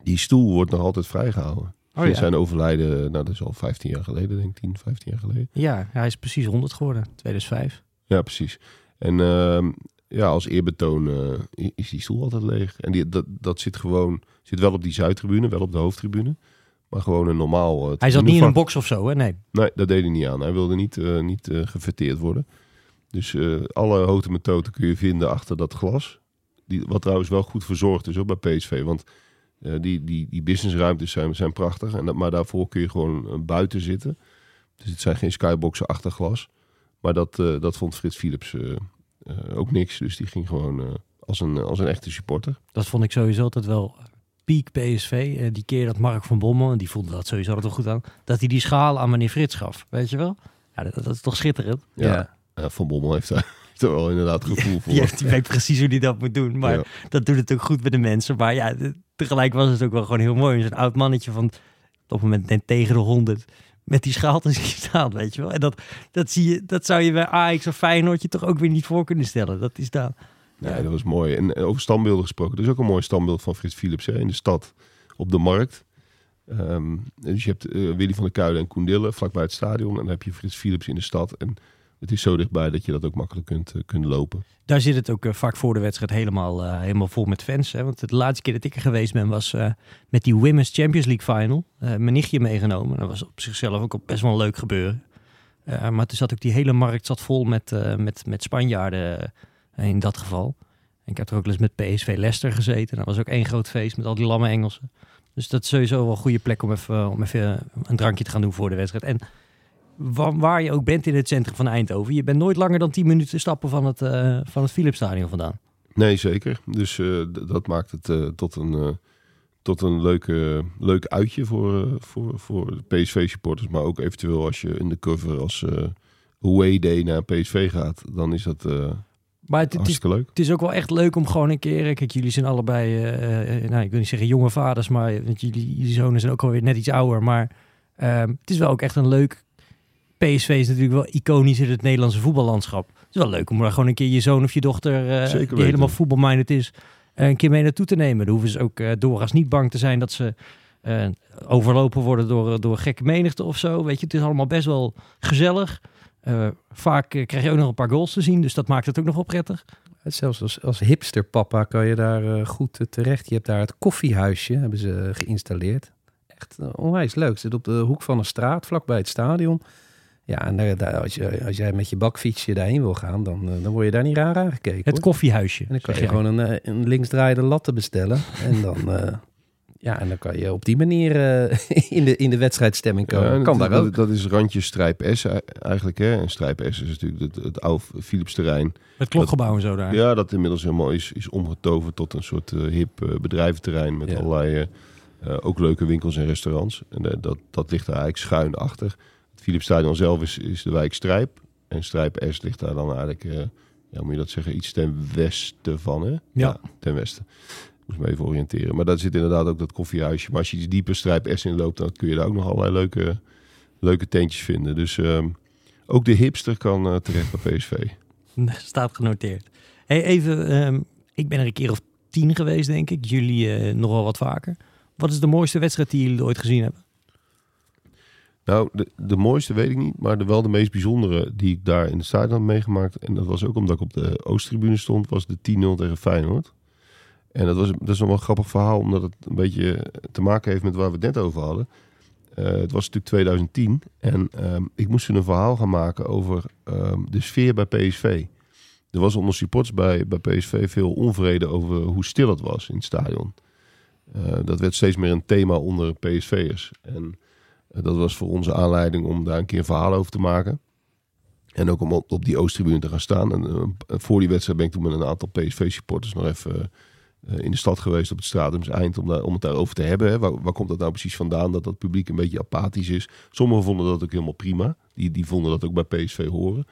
Die stoel wordt nog altijd vrijgehouden. Oh, Sinds ja. zijn overlijden, nou dat is al 15 jaar geleden, denk ik, 10, 15 jaar geleden. Ja, hij is precies 100 geworden, 2005. Ja, precies. En ehm, ja, als eerbetoon eh, is die stoel altijd leeg. En die, dat, dat zit gewoon, zit wel op die zuidtribune, wel op de hoofdtribune. Maar gewoon een normaal... eh, Hij zat niet in een box of zo, hè? Nee. Nee, dat deed hij niet aan. Hij wilde niet, eh niet gefeteerd worden. Dus alle houten methoden kun je vinden achter dat glas. Die, wat trouwens wel goed verzorgd is ook bij PSV. Want die, die, die businessruimtes zijn, zijn prachtig. En dat, maar daarvoor kun je gewoon buiten zitten. Dus het zijn geen skyboxen achter glas. Maar dat, dat vond Frits Philips ook niks. Dus die ging gewoon eh, als, een, als een echte supporter. Dat vond ik sowieso altijd wel piek PSV. Eh, die keer dat Mark van Bommel, en die voelde dat sowieso altijd wel goed aan, dat hij die schaal aan meneer Frits gaf. Weet je wel? Ja, dat, dat is toch schitterend? Ja. Ja. Ja, Van Bommel heeft daar, er wel inderdaad gevoel voor. Die, die weet precies hoe hij dat moet doen. Maar Ja. dat doet het ook goed met de mensen. Maar ja, de- tegelijk was het ook wel gewoon heel mooi. Zo'n oud mannetje van op het moment net tegen de honderd. Met die schaal te staan, weet je wel. En dat, dat, zie je, dat zou je bij Ajax of Feyenoord je toch ook weer niet voor kunnen stellen. Dat is daar. Nee, dat was mooi. En eh, over standbeelden gesproken. Er is ook een mooi standbeeld van Frits Philips hè, in de stad op de markt. Ehm, dus je hebt eh, Willy van der Kuilen en Koendillen vlakbij het stadion. En dan heb je Frits Philips in de stad. En het is zo dichtbij dat je dat ook makkelijk kunt, eh, kunt lopen. Daar zit het ook eh, vaak voor de wedstrijd helemaal, eh, helemaal vol met fans. Hè? Want de laatste keer dat ik er geweest ben was met die Women's Champions League Final. Mijn nichtje meegenomen. Dat was op zichzelf ook best wel een leuk gebeuren. Maar toen zat ook die hele markt zat vol met, met, met Spanjaarden in dat geval. Ik heb er ook eens met PSV Leicester gezeten. Dat was ook één groot feest met al die lamme Engelsen. Dus dat is sowieso wel een goede plek om even, om even een drankje te gaan doen voor de wedstrijd. En waar je ook bent in het centrum van Eindhoven. Je bent nooit langer dan 10 minuten stappen van het, eh van het Philipsstadion vandaan. Nee, zeker. Dus eh, dat maakt het eh, tot een, tot een leuke, leuk uitje voor, voor, voor PSV-supporters. Maar ook eventueel als je in de cover als away day naar PSV gaat. Dan is dat Maar het, het, is, leuk. het is ook wel echt leuk om gewoon een keer... Kijk, jullie zijn allebei, nou, ik wil niet zeggen jonge vaders, maar want jullie, jullie zonen zijn ook alweer net iets ouder. Maar ehm, het is wel ook echt een leuk... PSV is natuurlijk wel iconisch in het Nederlandse voetballandschap. Het is wel leuk om daar gewoon een keer je zoon of je dochter, eh, die helemaal voetbalminded is, eh, een keer mee naartoe te nemen. Dan hoeven ze ook eh doorgaans niet bang te zijn dat ze eh, overlopen worden door, door gekke menigte of zo. Weet je, het is allemaal best wel gezellig. Eh, vaak krijg je ook nog een paar goals te zien, dus dat maakt het ook nog wel prettig. Zelfs als, als hipsterpapa kan je daar goed terecht. Je hebt daar het koffiehuisje, hebben ze geïnstalleerd. Echt onwijs leuk. Zit op de hoek van een straat, vlakbij het stadion. Ja, en daar, daar- als, je, als jij met je bakfietsje daarheen wil gaan, dan, eh, dan word je daar niet raar aangekeken. Het hoor. koffiehuisje. En dan kan je jij. gewoon een, eh, een linksdraaiende latte bestellen. en dan, eh, ja, en dan kan je op die manier eh, in, de, in de wedstrijdstemming komen. Ja, kan dat, daar ook. dat is randje Strijp S eigenlijk. Hè? En Strijp S is natuurlijk het, het oude Philips terrein. Het klokgebouw en zo daar. Ja, dat inmiddels helemaal is, is omgetoverd tot een soort hip eh, bedrijventerrein met Ja. allerlei ook leuke winkels en restaurants. En dat, dat ligt daar eigenlijk schuin achter. Het Philips Stadion zelf is, is de wijk Strijp. En Strijp S ligt daar dan eigenlijk, eh, ja, moet je dat zeggen, iets ten westen van, hè? Ja. ten westen. Moest me even oriënteren. Maar daar zit inderdaad ook dat koffiehuisje. Maar als je iets dieper Strijp S in loopt, dan kun je daar ook nog allerlei leuke, leuke tentjes vinden. Dus ehm, ook de hipster kan eh, terecht bij PSV. Staat genoteerd. Hey, even, ehm, ik ben er een keer of tien geweest, denk ik. Jullie eh, nog wel wat vaker. Wat is de mooiste wedstrijd die jullie ooit gezien hebben? Nou, de, de mooiste weet ik niet, maar de, wel de meest bijzondere die ik daar in het stadion had meegemaakt. En dat was ook omdat ik op de Oosttribune stond, was de 10-0 tegen Feyenoord. En dat, was, dat is nog wel een grappig verhaal, omdat het een beetje te maken heeft met waar we het net over hadden. Eh, het was natuurlijk 2010 en ehm, ik moest een verhaal gaan maken over ehm, de sfeer bij PSV. Er was onder supporters bij, bij PSV veel onvrede over hoe stil het was in het stadion. Eh, dat werd steeds meer een thema onder PSV'ers. En dat was voor onze aanleiding om daar een keer een verhaal over te maken. En ook om op, die Oosttribune te gaan staan. En eh, voor die wedstrijd ben ik toen met een aantal PSV-supporters nog even eh, in de stad geweest op het Stratums Eind. Om, daar, om het daarover te hebben. Hè. Waar, waar komt dat nou precies vandaan? Dat dat publiek een beetje apathisch is. Sommigen vonden dat ook helemaal prima. Die, die vonden dat ook bij PSV horen.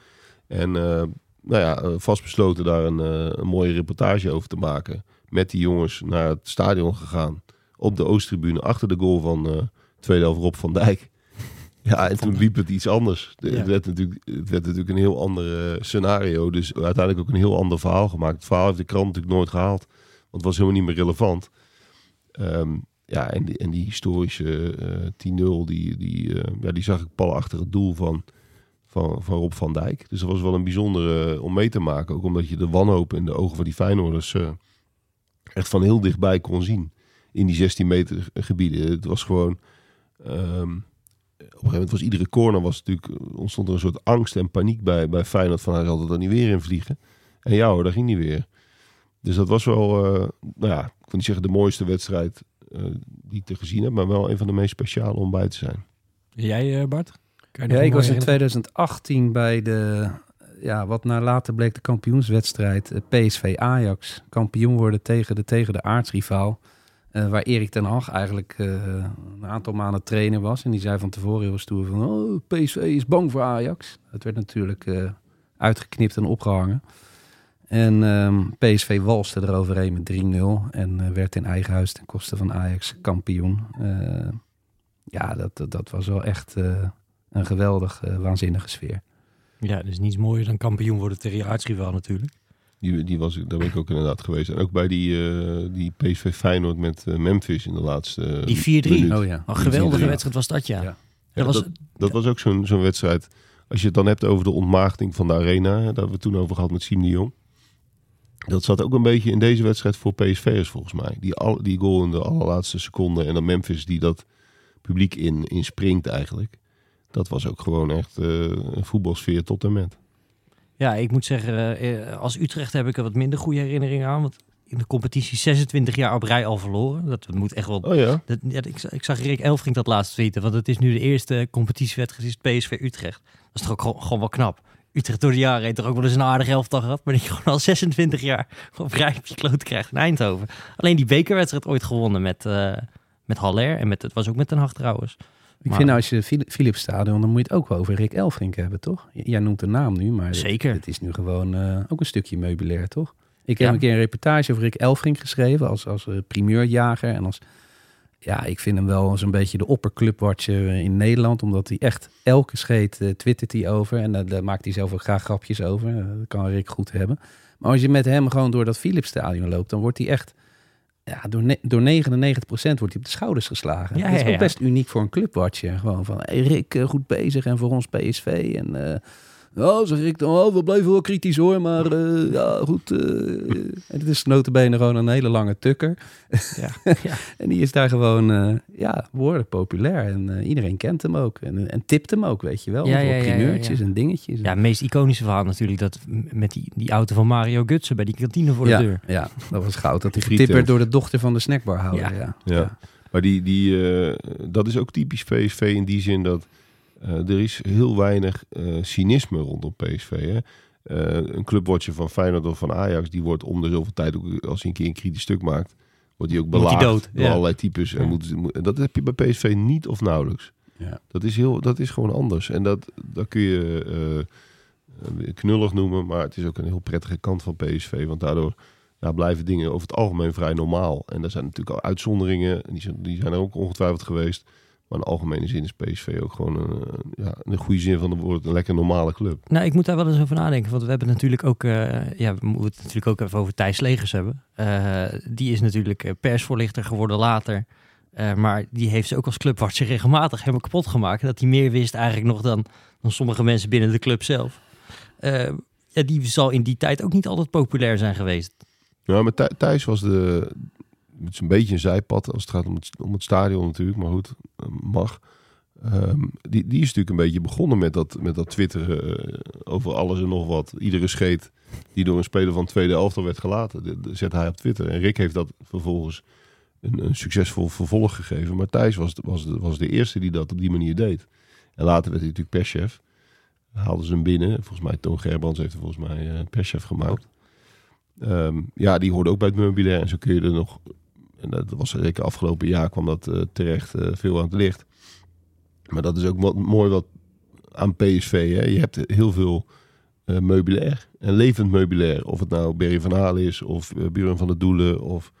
En eh, nou ja, vastbesloten daar een, een mooie reportage over te maken. Met die jongens naar het stadion gegaan. Op de Oosttribune, achter de goal van tweede helft Rob van Dijk. Ja, en toen liep het iets anders. Ja. Het, werd natuurlijk, het werd natuurlijk een heel ander eh, scenario. Dus uiteindelijk ook een heel ander verhaal gemaakt. Het verhaal heeft de krant natuurlijk nooit gehaald. Want het was helemaal niet meer relevant. Ehm, ja, en die, en die historische eh 10-0, die, die, eh, ja, die zag ik pal achter het doel van, van, van Rob van Dijk. Dus dat was wel een bijzondere eh, om mee te maken. Ook omdat je de wanhoop in de ogen van die Feyenoorders eh, echt van heel dichtbij kon zien. In die 16 meter gebieden. Het was gewoon... ehm, op een gegeven moment was iedere corner was natuurlijk, ontstond er een soort angst en paniek bij, bij Feyenoord van hij zal er dan niet weer in vliegen. En ja hoor, daar ging niet weer. Dus dat was wel, eh, nou ja, ik wil niet zeggen de mooiste wedstrijd eh, die ik te gezien heb, maar wel een van de meest speciale om bij te zijn. Jij, eh, Bart? Kan Ja, ik was in 2018 bij de, ja, wat naar later bleek de kampioenswedstrijd eh, PSV Ajax. Kampioen worden tegen de, tegen de aartsrivaal. Eh, waar Erik ten Hag eigenlijk eh, een aantal maanden trainer was. En die zei van tevoren heel stoer van, oh, PSV is bang voor Ajax. Het werd natuurlijk eh, uitgeknipt en opgehangen. En ehm, PSV walste eroverheen met 3-0 en werd in eigen huis ten koste van Ajax kampioen. Ja, dat, dat, was wel echt een geweldig, waanzinnige sfeer. Ja, dus niets mooier dan kampioen worden tegen je aartsrivaal natuurlijk. Die, die was, ik- daar ben ik ook inderdaad geweest. En ook bij die, eh, die PSV Feyenoord met eh, Memphis in de laatste eh, Die 4-3. minuut. Oh ja. Een geweldige wedstrijd was dat, ja. Ja. Dat was, dat, dat was ook zo'n zo'n wedstrijd. Als je het dan hebt over de ontmaagding van de arena, hè, daar hebben we het toen over gehad met Siem de Jong. Dat zat ook een beetje in deze wedstrijd voor PSV'ers volgens mij. Die, al, die goal in de allerlaatste seconde en dan Memphis die dat publiek in, in springt eigenlijk. Dat was ook gewoon echt eh, een voetbalsfeer tot en met. Ja, ik moet zeggen, eh, als Utrecht heb ik er wat minder goede herinneringen aan. Want in de competitie 26 jaar op rij al verloren. Dat moet echt wel... Oh ja? Dat, ja, ik, ik zag Rick Elfrink dat laatst tweeten. Want het is nu de eerste competitiewedstrijd, is PSV Utrecht. Dat is toch ook gewoon, gewoon wel knap. Utrecht door de jaren heeft er ook wel eens een aardig elftal gehad. Maar die gewoon al 26 jaar op rij op je kloot krijgt in Eindhoven. Alleen die bekerwedstrijd ooit gewonnen met, eh met Haller. En met, het was ook met Den Haag trouwens. Ik Maar- vind nou, als je Phil- Philips Stadion, dan moet je het ook wel over Rick Elfrink hebben, toch? Jij noemt de naam nu, maar het- Zeker. Het, is nu gewoon eh, ook een stukje meubilair, toch? Ik Ja. heb een keer een reportage over Rick Elfrink geschreven als, als eh, primeurjager. En als, ja, ik vind hem wel zo'n beetje de opperclubwatcher in Nederland. Omdat hij echt elke scheet eh, twittert hij over. En daar maakt hij zelf ook graag grapjes over. Eh, dat kan Rick goed hebben. Maar als je met hem gewoon door dat Philips Stadion loopt, dan wordt hij echt... Ja, door, ne- door 99% wordt hij op de schouders geslagen. Ja, dat is ook ja. best uniek voor een clubwatcher. Gewoon van, hey Rick, eh, goed bezig en voor ons PSV. En eh, Ja, zeg ik dan, oh, we blijven wel kritisch hoor, maar eh, ja, goed. eh, en het is notabene gewoon een hele lange tukker. Ja. ja. En die is daar gewoon, eh, ja, behoorlijk populair. En eh, iedereen kent hem ook. En, en tipt hem ook, weet je wel. Ja, voor ja, ja, ja, primeurtjes ja. en dingetjes. Ja, het meest iconische verhaal natuurlijk dat met die, die auto van Mario Gutsen bij die kantine voor ja, de deur. ja, dat was goud. Dat getipt werd door de dochter van de snackbarhouder. Ja. Ja. Ja. Maar die, die, eh, dat is ook typisch PSV in die zin dat eh, er is heel weinig eh cynisme rondom PSV. Hè? Eh, een clubwatcher van Feyenoord of van Ajax, die wordt om de zoveel tijd, ook als hij een keer een kritisch stuk maakt, wordt hij ook belaagd dood, door ja. allerlei types. En Ja. moet, moet- en dat heb je bij PSV niet of nauwelijks. Ja. Dat, is heel, dat is gewoon anders. En dat, dat kun je knullig noemen, maar het is ook een heel prettige kant van PSV. Want daardoor ja, blijven dingen over het algemeen vrij normaal. En er zijn natuurlijk al uitzonderingen, en die zijn, die zijn er ook ongetwijfeld geweest. Maar in algemene zin is PSV ook gewoon een, ja, in de goede zin van de woord een lekker normale club. Nou, ik moet daar wel eens over nadenken. Want we hebben natuurlijk ook... eh, ja, we moeten het natuurlijk ook even over Thijs Legers hebben. Eh, die is natuurlijk eh, persvoorlichter geworden later. Maar die heeft ze ook als clubwatcher regelmatig helemaal kapot gemaakt. Dat hij meer wist eigenlijk nog dan, dan sommige mensen binnen de club zelf. Ja, die zal in die tijd ook niet altijd populair zijn geweest. Ja, maar Thij- Thijs was de. Het is een beetje een zijpad als het gaat om het, om het stadion natuurlijk, maar goed, eh, mag. Ehm, die, die is natuurlijk een beetje begonnen met dat, met dat twitteren eh, over alles en nog wat. Iedere scheet die door een speler van tweede elftal werd gelaten, de, zet hij op Twitter. En Rick heeft dat vervolgens een, succesvol vervolg gegeven. Maar Thijs was, was, was de eerste die dat op die manier deed. En later werd hij natuurlijk perschef. Haalden ze hem binnen. Volgens mij Toon Gerbrands heeft er volgens mij eh, perschef gemaakt. Ehm, ja, die hoorde ook bij het meubilair. En zo kun je er nog... En dat was zeker afgelopen jaar kwam dat eh, terecht eh, veel aan het licht. Maar dat is ook wat mooi wat aan PSV. Hè? Je hebt heel veel eh, meubilair. En levend meubilair. Of het nou Berry van Halen is. Of Buren van de Doelen. Of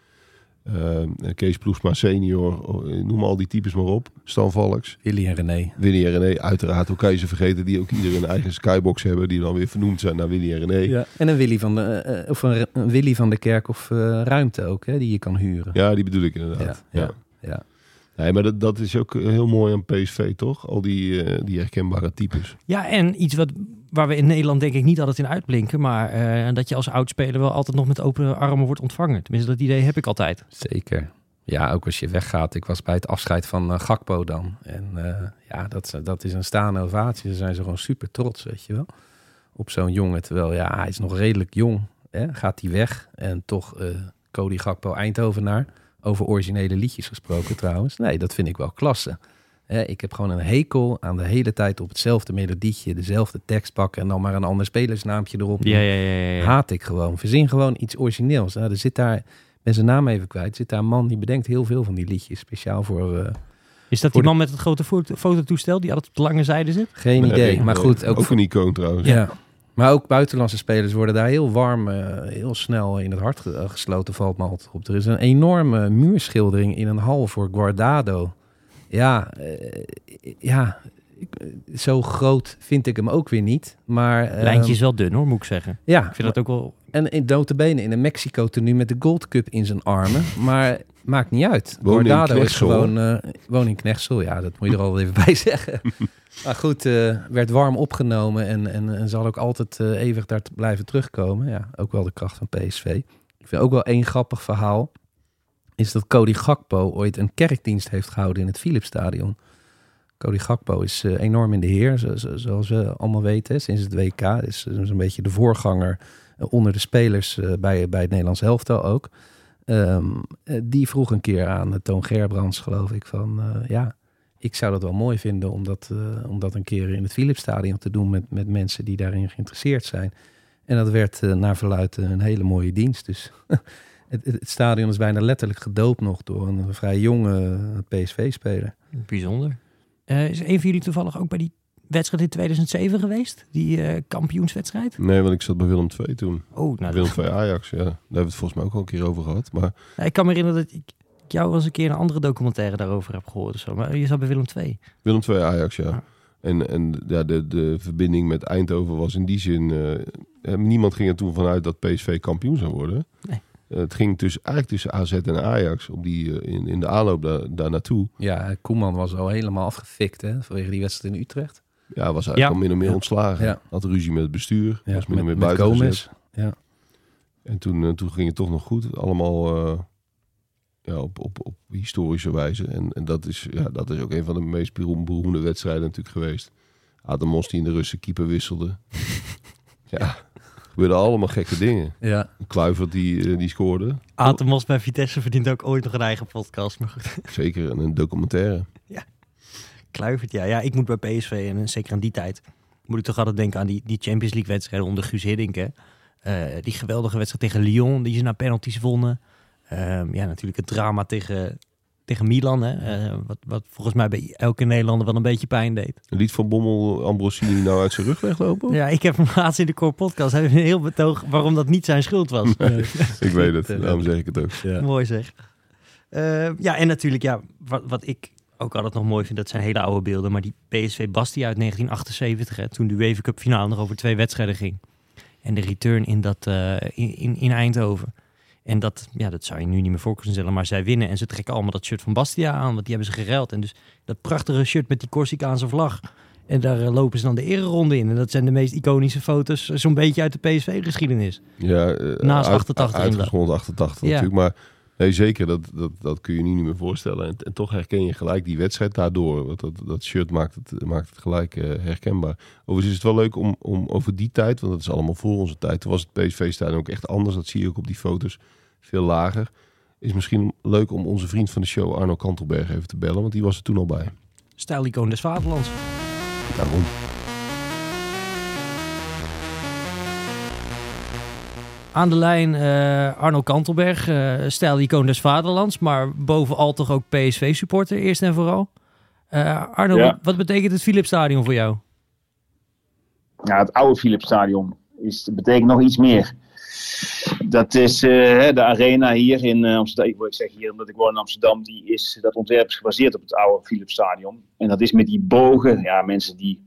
eh, Kees Ploegsma senior. eh, noem al die types maar op. Stan Valks. Willy en René. Willy en René. Uiteraard. Hoe kan je ze vergeten. Die ook ieder een eigen skybox hebben. Die dan weer vernoemd zijn naar Willy en René. Ja, Ja. En een Willy van de, eh, of een, een Willy van de Kerk of eh, ruimte ook, hè, die je kan huren. die bedoel ik inderdaad. Ja, ja. ja, ja. Nee, maar dat, dat is ook heel mooi aan PSV, toch? Al die, eh, die herkenbare types. Ja, en iets wat, waar we in Nederland denk ik niet altijd in uitblinken. Maar eh, dat je als oudspeler wel altijd nog met open armen wordt ontvangen. Tenminste, dat idee heb ik altijd. Zeker. Ja, ook als je weggaat. Ik was bij het afscheid van eh, Gakpo dan. En eh, ja, dat, dat is een staande ovatie. Daar zijn ze gewoon super trots, weet je wel. Op zo'n jongen. Terwijl, ja, hij is nog redelijk jong. Hè? Gaat hij weg. En toch Cody Gakpo Eindhovenaar. Over originele liedjes gesproken trouwens. Nee, dat vind ik wel klasse. Hè, ik heb gewoon een hekel aan de hele tijd op hetzelfde melodietje. Dezelfde tekst pakken. En dan maar een ander spelersnaampje erop. Ja, ja, ja. ja, ja. Haat ik gewoon. Verzin gewoon iets origineels. Nou, er zit daar, ben zijn naam even kwijt, zit daar een man die bedenkt heel veel van die liedjes. Speciaal voor, eh, Is dat die man met het grote foto- fototoestel die altijd op de lange zijde zit? geen Nee, idee. Maar goed, ook, ook een icoon trouwens. ja. Maar ook buitenlandse spelers worden daar heel warm, eh, heel snel in het hart ge- gesloten, valt me altijd op. Er is een enorme muurschildering in een hal voor Guardado. Ja, eh, ja ik- eh, zo groot vind ik hem ook weer niet. Maar, eh, Lijntje is wel dun hoor, moet ik zeggen. Ja, Ik vind dat ook wel... En in notabene in een Mexico tenue met de Gold Cup in zijn armen. Maar maakt niet uit. Guardado is gewoon... eh woon in Knechtsel, ja, dat moet je er al even bij zeggen. maar goed, eh, werd warm opgenomen en, en, en zal ook altijd eh, eeuwig daar te blijven terugkomen. Ja, ook wel de kracht van PSV. Ik vind ook wel één grappig verhaal. Is dat Cody Gakpo ooit een kerkdienst heeft gehouden in het Philipsstadion. Cody Gakpo is eh, enorm in de heer, zo- zo- zoals we allemaal weten, sinds het WK. Is is een beetje de voorganger eh, onder de spelers eh, bij, bij het Nederlands elftal ook. Ehm, eh, die vroeg een keer aan eh, Toon Gerbrands, geloof ik, van eh, ja, ik zou dat wel mooi vinden om dat, eh, een keer in het Philipsstadion te doen met, met mensen die daarin geïnteresseerd zijn. En dat werd eh, naar verluidt een hele mooie dienst. Dus het, het, het stadion is bijna letterlijk gedoopt nog door een vrij jonge eh, PSV-speler. Bijzonder. Eh, is een van jullie toevallig ook bij die wedstrijd in 2007 geweest? Die eh, kampioenswedstrijd? Nee, want ik zat bij Willem II toen. Oh, nou, Willem II Ajax, ja. Daar hebben we het volgens mij ook al een keer over gad. Maar ik kan me herinneren dat ik jou wel eens een keer een andere documentaire daarover heb gehoord. Of zo. Maar je zat bij Willem II. Willem II Ajax, ja. Ja. En, en ja, de, de verbinding met Eindhoven was in die zin... niemand ging er toen vanuit dat PSV kampioen zou worden. Nee. Eh, het ging tussen, eigenlijk tussen AZ en Ajax op die, eh, in, in de aanloop daar, daar naartoe. Ja, Koeman was al helemaal afgefikt hè, vanwege die wedstrijd in Utrecht. Ja, was eigenlijk Ja. al min of meer Ja. ontslagen. Ja. Had ruzie met het bestuur. Ja, was min of meer met buiten Gomez. Ja. En toen, eh, toen ging het toch nog goed. Allemaal eh, ja, op, op, op historische wijze. En, en dat, is, ja, dat is ook een van de meest beroem- beroemde wedstrijden natuurlijk geweest. Adam Mos die in de Russen keeper wisselde. ja, gebeurden allemaal gekke dingen. Ja. Kluivert die, eh, die scoorde. Atemos bij Vitesse verdient ook ooit nog een eigen podcast. Maar goed, Zeker een documentaire. Kluivert, ja. Ja, ik moet bij PSV en zeker aan die tijd... moet ik toch altijd denken aan die, die Champions League wedstrijden onder Guus Hiddink, hè. Eh, die geweldige wedstrijd tegen Lyon, die ze na penalties wonnen. Ehm, ja, natuurlijk het drama tegen, tegen Milan, hè. Eh, wat, wat volgens mij bij elke Nederlander wel een beetje pijn deed. Lied van Bommel Ambrosini nou uit zijn rug weglopen? Ja, ik heb hem laatst in de Core Podcast hij heeft een heel betoog waarom dat niet zijn schuld was. Ik weet het, daarom zeg ik het ook. Ja. Mooi zeg. Eh, ja, en natuurlijk, ja, wat, wat ik ook altijd nog mooi vind, dat zijn hele oude beelden. Maar die PSV Bastia uit 1978, hè, toen de UEFA Cup finale nog over twee wedstrijden ging. En de return in, dat, eh, in, in, in Eindhoven. En dat, ja, dat zou je nu niet meer voor kunnen stellen, maar zij winnen. En ze trekken allemaal dat shirt van Bastia aan, want die hebben ze gereld. En dus dat prachtige shirt met die Corsicaanse vlag. En daar eh, lopen ze dan de ereronde in. En dat zijn de meest iconische foto's, eh, zo'n beetje uit de PSV-geschiedenis. Ja, eh, Naast uit- 88 Uitgescholden 88 Ja. natuurlijk. Maar nee, zeker, dat, dat, dat kun je nu niet meer voorstellen. En, en toch herken je gelijk die wedstrijd daardoor. Want dat, dat shirt maakt het, maakt het gelijk eh, herkenbaar. Overigens is het wel leuk om, om over die tijd, want dat is allemaal voor onze tijd. Toen was het PSV-stadion ook echt anders. Dat zie je ook op die foto's. Veel lager. Is misschien leuk om onze vriend van de show, Arno Kantelberg, even te bellen. Want die was er toen al bij. Stijlicoon des Vaderlands. Daarom. Aan de lijn eh, Arno Kantelberg, eh stijlicoon des Vaderlands, maar bovenal toch ook PSV-supporter eerst en vooral. Eh, Arno, Ja. wat, wat betekent het Philipsstadion voor jou? Ja, het oude Philipsstadion is, betekent nog iets meer. Dat is de arena hier in Amsterdam. Ik, zeg hier omdat ik woon in Amsterdam. Die is, dat ontwerp is gebaseerd op het oude Philipsstadion. En dat is met die bogen. Ja, mensen die,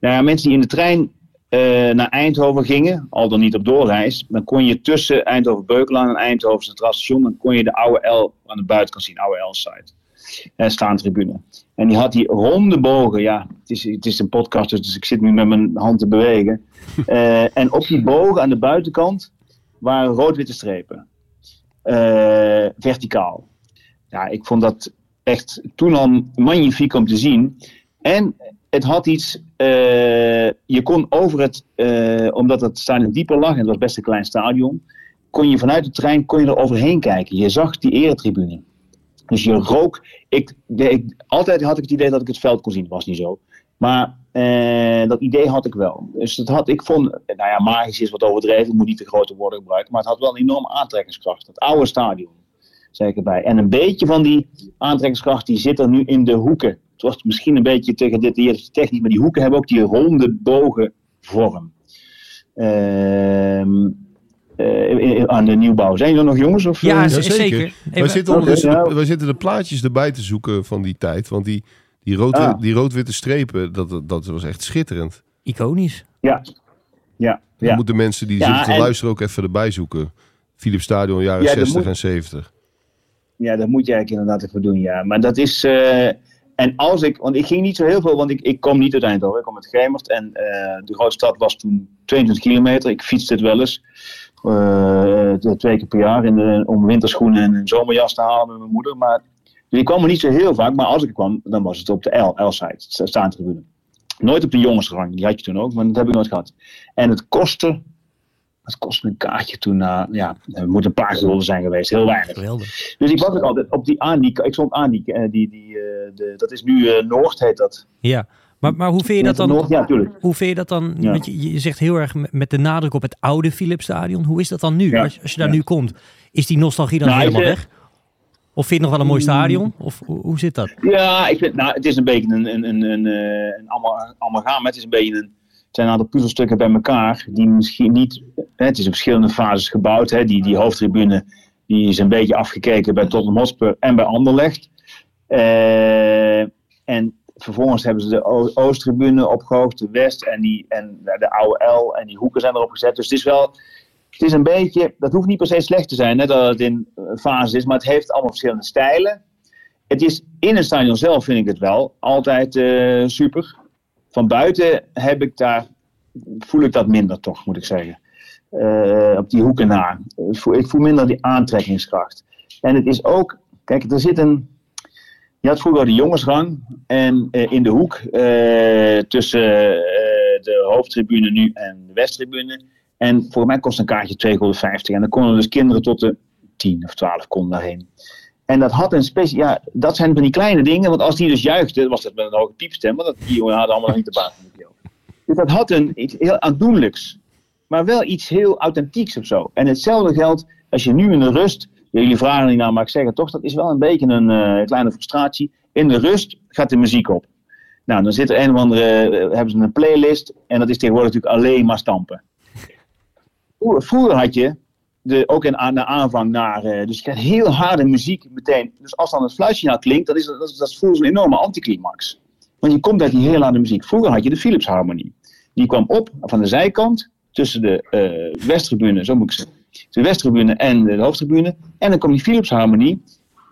nou ja, mensen die in de trein naar Eindhoven gingen, al dan niet op doorreis. Dan kon je tussen Eindhoven-Beukelaan en Eindhoven Centraal Station. Dan kon je de oude L aan de buitenkant zien, oude L-site. En staantribune. En die had die ronde bogen. Ja, het is, het is een podcast, dus ik zit nu met mijn hand te bewegen. Eh, en op die bogen aan de buitenkant waren rood-witte strepen. Eh, verticaal. Ja, ik vond dat echt toen al magnifiek om te zien. En het had iets. Eh, je kon over het. eh, omdat het stadion dieper lag en het was best een klein stadion. kon je vanuit de trein kon je er overheen kijken. Je zag die eretribune. Dus je rook. Ik, ik, altijd had ik het idee dat ik het veld kon zien. Dat was niet zo. Maar eh, dat idee had ik wel. Dus het had, ik vond, nou ja, magisch is wat overdreven, ik moet niet te grote woorden gebruiken, maar het had wel een enorme aantrekkingskracht. Het oude stadion, zeg ik erbij. En een beetje van die aantrekkingskracht, die zit er nu in de hoeken. Was misschien een beetje te gedetailleerde techniek, maar die hoeken hebben ook die ronde bogen vorm. Ehm, eh, aan de nieuwbouw. Zijn er nog jongens? Of, Ja, eh? zeker. Wij Even- zitten, de, wij zitten de plaatjes erbij te zoeken van die tijd. Want die, die, rood, Ah. die rood-witte strepen, dat, dat was echt schitterend. Iconisch. Ja. Ja. Dan ja. moeten mensen die Ja, zitten te en- luisteren ook even erbij zoeken. Philips Stadion, jaren Ja, dat 60 moet- en 70. Ja, dat moet je eigenlijk inderdaad even doen, ja. Maar dat is... eh, en als ik... Want ik ging niet zo heel veel, want ik, ik kom niet uit Eindhoven. Ik kom uit Gemert. En eh, de grote stad was toen 22 kilometer. Ik fietste het wel eens. eh, twee keer per jaar. In de, om winterschoenen en een zomerjas te halen met mijn moeder. Maar, dus ik kwam er niet zo heel vaak. Maar als ik kwam, dan was het op de L, L-site. sta- Staantribune. Nooit op de jongensrang. Die had je toen ook, maar dat heb ik nooit gehad. En het kostte... Het kostte een kaartje toen, ja, het moet een paar gulden zijn geweest. Heel weinig. Geweldig. Dus ik was ook altijd op die aan, die, ik stond aan die, eh, die, die eh, de, dat is nu eh, Noord heet dat. Ja. Maar, maar hoe vind je dat dan? Noord, ja. Hoe vind je dat dan? Ja. Je, je zegt heel erg met- de nadruk op het oude Philipsstadion. Hoe is dat dan nu? Ja. Als, als je daar nu komt, is die nostalgie dan Nou, helemaal ik, weg? Of vind je het nog wel een mooi stadion? Of hoe, zit dat? Ja, ik vind, nou, het is een beetje een, een, een, een, een ama- amalgam. Het is een beetje een, zijn een aantal puzzelstukken bij elkaar die misschien niet, het is in verschillende fases gebouwd. Hè, die, die hoofdtribune die is een beetje afgekeken bij Tottenham Hotspur en bij Anderlecht. Eh, en vervolgens hebben ze de Oosttribune opgehoogd, de West en, die, en de oude L en die hoeken zijn erop gezet. Dus het is wel, het is een beetje, dat hoeft niet per se slecht te zijn dat het in eh, fases is, maar het heeft allemaal verschillende stijlen. Het is in het stadion zelf vind ik het wel altijd eh, super. Van buiten heb ik daar, voel ik dat minder toch, moet ik zeggen. Eh, op die hoeken na. Ik voel, ik minder die aantrekkingskracht. En het is ook, kijk, er zit een. Je had vroeger de jongensrang en eh, in de hoek eh, tussen de hoofdtribune nu en de westtribune. En volgens mij kost een kaartje 2,50 gulden. En dan konden dus kinderen tot de 10 of 12 konden daarheen. En dat had een speciaal. Ja, dat zijn van die kleine dingen. Want als die dus juichten, was dat met een hoge piepstem. Want die jongen hadden allemaal niet de baas. Dus dat had een, iets heel aandoenlijks. Maar wel iets heel authentieks of zo. En hetzelfde geldt als je nu in de rust. Jullie vragen niet naar, maar ik zeg het toch. Dat is wel een beetje een eh, kleine frustratie. In de rust gaat de muziek op. Nou, dan zit er een of andere. eh, hebben ze een playlist. En dat is tegenwoordig natuurlijk alleen maar stampen. Vroeger had je de, ook in aan de aanvang naar. eh, dus je krijgt heel harde muziek meteen. Dus als dan het fluitsignaal klinkt, dan is dat, dat, dat voelt zo'n enorme anticlimax. Want je komt uit die heel harde muziek. Vroeger had je de Philips harmonie. Die kwam op van de zijkant tussen de eh, westtribune, zo moet ik zeggen. De westtribune en de hoofdtribune. En dan kwam die Philips harmonie.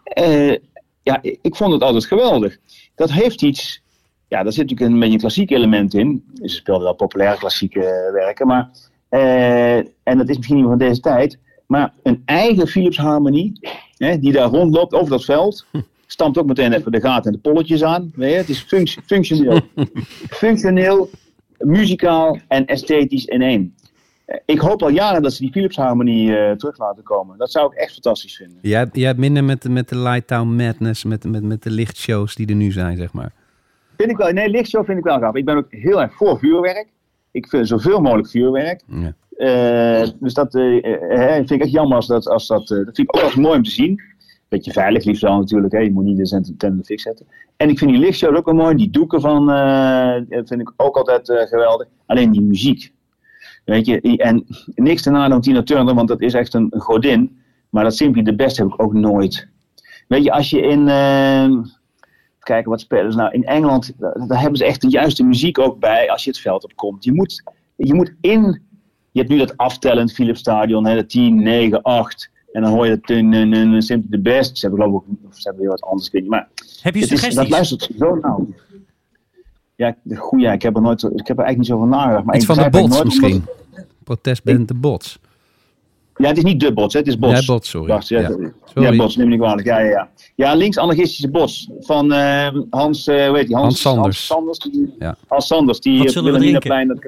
Eh, ja, ik vond het altijd geweldig. Dat heeft iets. Ja, daar zit natuurlijk een beetje een klassiek element in. Ze speelden wel populaire klassieke werken, maar. Eh, en dat is misschien niet van deze tijd. Maar een eigen Philips harmonie, hè, die daar rondloopt over dat veld. Stampt ook meteen even de gaten en de polletjes aan. Weet je? Het is func- functioneel. functioneel, muzikaal en esthetisch in één. Eh, Ik hoop al jaren dat ze die Philips harmonie eh, terug laten komen. Dat zou ik echt fantastisch vinden. Jij, hebt- jij hebt minder met, de- met de Lighttown Madness, met, met, met de lichtshows die er nu zijn, zeg maar. Vind ik wel, nee, lichtshow vind ik wel gaaf. Ik ben ook heel erg voor vuurwerk. Ik vind zoveel mogelijk vuurwerk. Ja. Eh, dus dat eh, vind ik echt jammer als dat, als dat, dat vind ik ook wel mooi om te zien. Beetje veilig liefst wel natuurlijk, hè. je moet niet de tent in de fik zetten. En ik vind die lichtshows ook wel mooi, die doeken van, vind ik ook altijd geweldig. Alleen die muziek. Weet je, en niks te nadeel van Tina Turner, want dat is echt een, een godin. Maar dat Simply the Best heb ik ook nooit. Weet je, als je in, kijken wat spelen ze nou, in Engeland, daar daar hebben ze echt de juiste muziek ook bij als je het veld opkomt. Je moet, je moet in, je hebt nu dat aftellend Philips Stadion, hè, de 10, 9, 8. En dan hoor je in Simply the Best. Ze hebben geloof ik of ze hebben heel wat anders, ik weet. Maar Heb je het is, dat suggesties? luistert zo nauw. Ja, de goeie, ik heb er nooit, ik heb er eigenlijk niet zo van nagedacht. Maar Iets ik van de bots nooit, misschien. omdat- Protestband de bots. Ja, het is niet de bots, hè, het is bots. Ja, bots, sorry. Wacht, ja, Ja. ja. Sorry. bots, neem me niet kwalijk. Ja, ja, ja. Ja links anarchistische bots van eh, Hans, eh hoe heet die? Hans Sanders. Hans Sanders, die, Ja. Hans Sanders, die Wat op zullen we Wilhelminaplein dat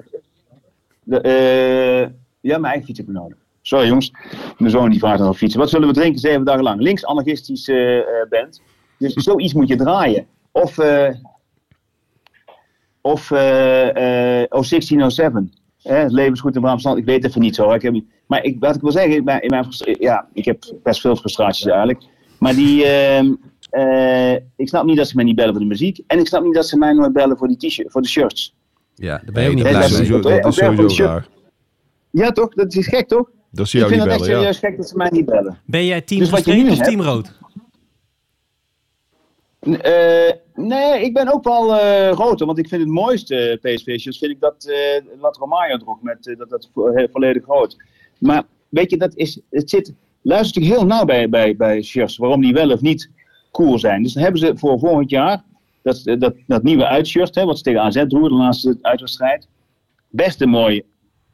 de, eh, Ja, mijn eigen fiets heb ik nodig. Sorry jongens, mijn zoon die vaart op fietsen. Wat zullen we drinken zeven dagen lang? Links anarchistische eh, band. Dus zoiets moet je draaien. Of, eh of eh eh 1607. Hè, het leven is goed in Bramstand. Ik weet het even niet zo. hè. Ik heb, maar ik, wat ik wil zeggen, in mijn, in mijn ja, ik heb best veel frustraties eigenlijk. Maar die, ehm, eh, ik snap niet dat ze mij niet bellen voor de muziek. En ik snap niet dat ze mij nooit bellen voor, die t-shirt, voor de shirts. Ja, daar ben je ook niet blij dat is mee. sowieso, dat is sowieso. Ja toch? Dat is gek toch? Dat ze Ik vind niet het echt serieus gek dat ze mij niet bellen. Ben jij team Dus wat je gestreept nu of hebt- team rood? Eh, nee, ik ben ook wel eh roter, want ik vind het mooiste eh, PSV-shirts vind ik dat eh Lat Romario droeg met dat, dat volledig rood. Maar weet je, dat is, het zit, luister natuurlijk heel nauw bij, bij, bij shirts, waarom die wel of niet cool zijn. Dus dan hebben ze voor volgend jaar dat, eh, dat, dat nieuwe uitshirt, hè, wat ze tegen AZ droegen, de laatste uitwedstrijd. Best een mooi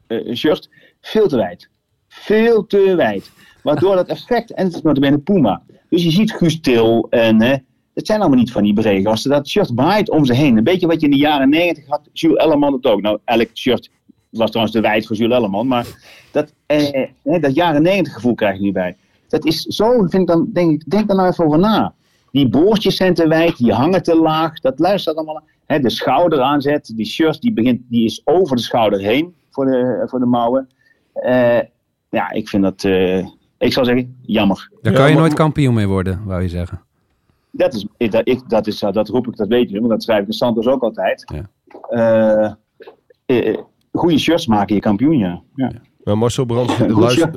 eh, shirt, veel te wijd. Veel te wijd. Waardoor dat effect, en het is notabene Puma. Dus je ziet Guus Til en hè, het zijn allemaal niet van die brede gasten. Dat shirt waait om ze heen. Een beetje wat je in de jaren 90 had. Jules Ellerman het ook. Nou, elk shirt was trouwens te wijd voor Jules Ellerman. Maar dat, eh, hè, dat jaren 90 gevoel krijg je nu bij. Dat is zo, vind ik dan, denk ik, denk daar nou even over na. Die boordjes zijn te wijd, die hangen te laag. Dat luistert allemaal. Hè, de schouder aanzet, die shirt die, begint, die is over de schouder heen voor de, voor de mouwen. Eh, ja, ik vind dat, eh, ik zou zeggen, jammer. Daar kan je nooit kampioen mee worden, wou je zeggen. Dat, is, dat, ik, dat, is, dat roep ik, dat weet je, want dat schrijf ik in Santos ook altijd. Ja. Eh, goede shirts maken je kampioen, ja. ja. Maar Marcel Brands, luistert.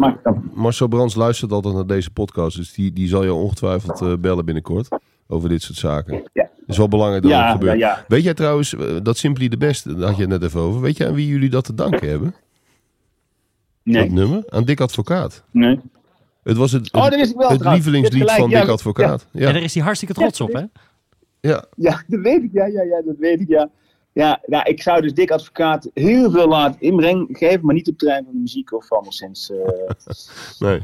Marcel Brands luistert altijd naar deze podcast. Dus die, die zal je ongetwijfeld eh, bellen binnenkort. Over dit soort zaken. Ja. Het is wel belangrijk dat Ja, het gebeurt. ja, ja. Weet jij trouwens, eh, dat Simply the Best, daar had je het net even over. Weet jij aan wie jullie dat te danken hebben? Dat Nee, nummer? Aan Dick Advocaat. nee. Het was het, Oh, dat wist ik wel het lievelingslied van Dick ja, Advocaat. En Ja, daar is hij hartstikke trots op, hè? ja. Ja, dat weet ik, ja, ja, ja, dat weet ik, ja. Ja, nou, ik zou dus Dick Advocaat heel veel laten inbreng geven, maar niet op het terrein van de muziek of anderszins. eh Nee,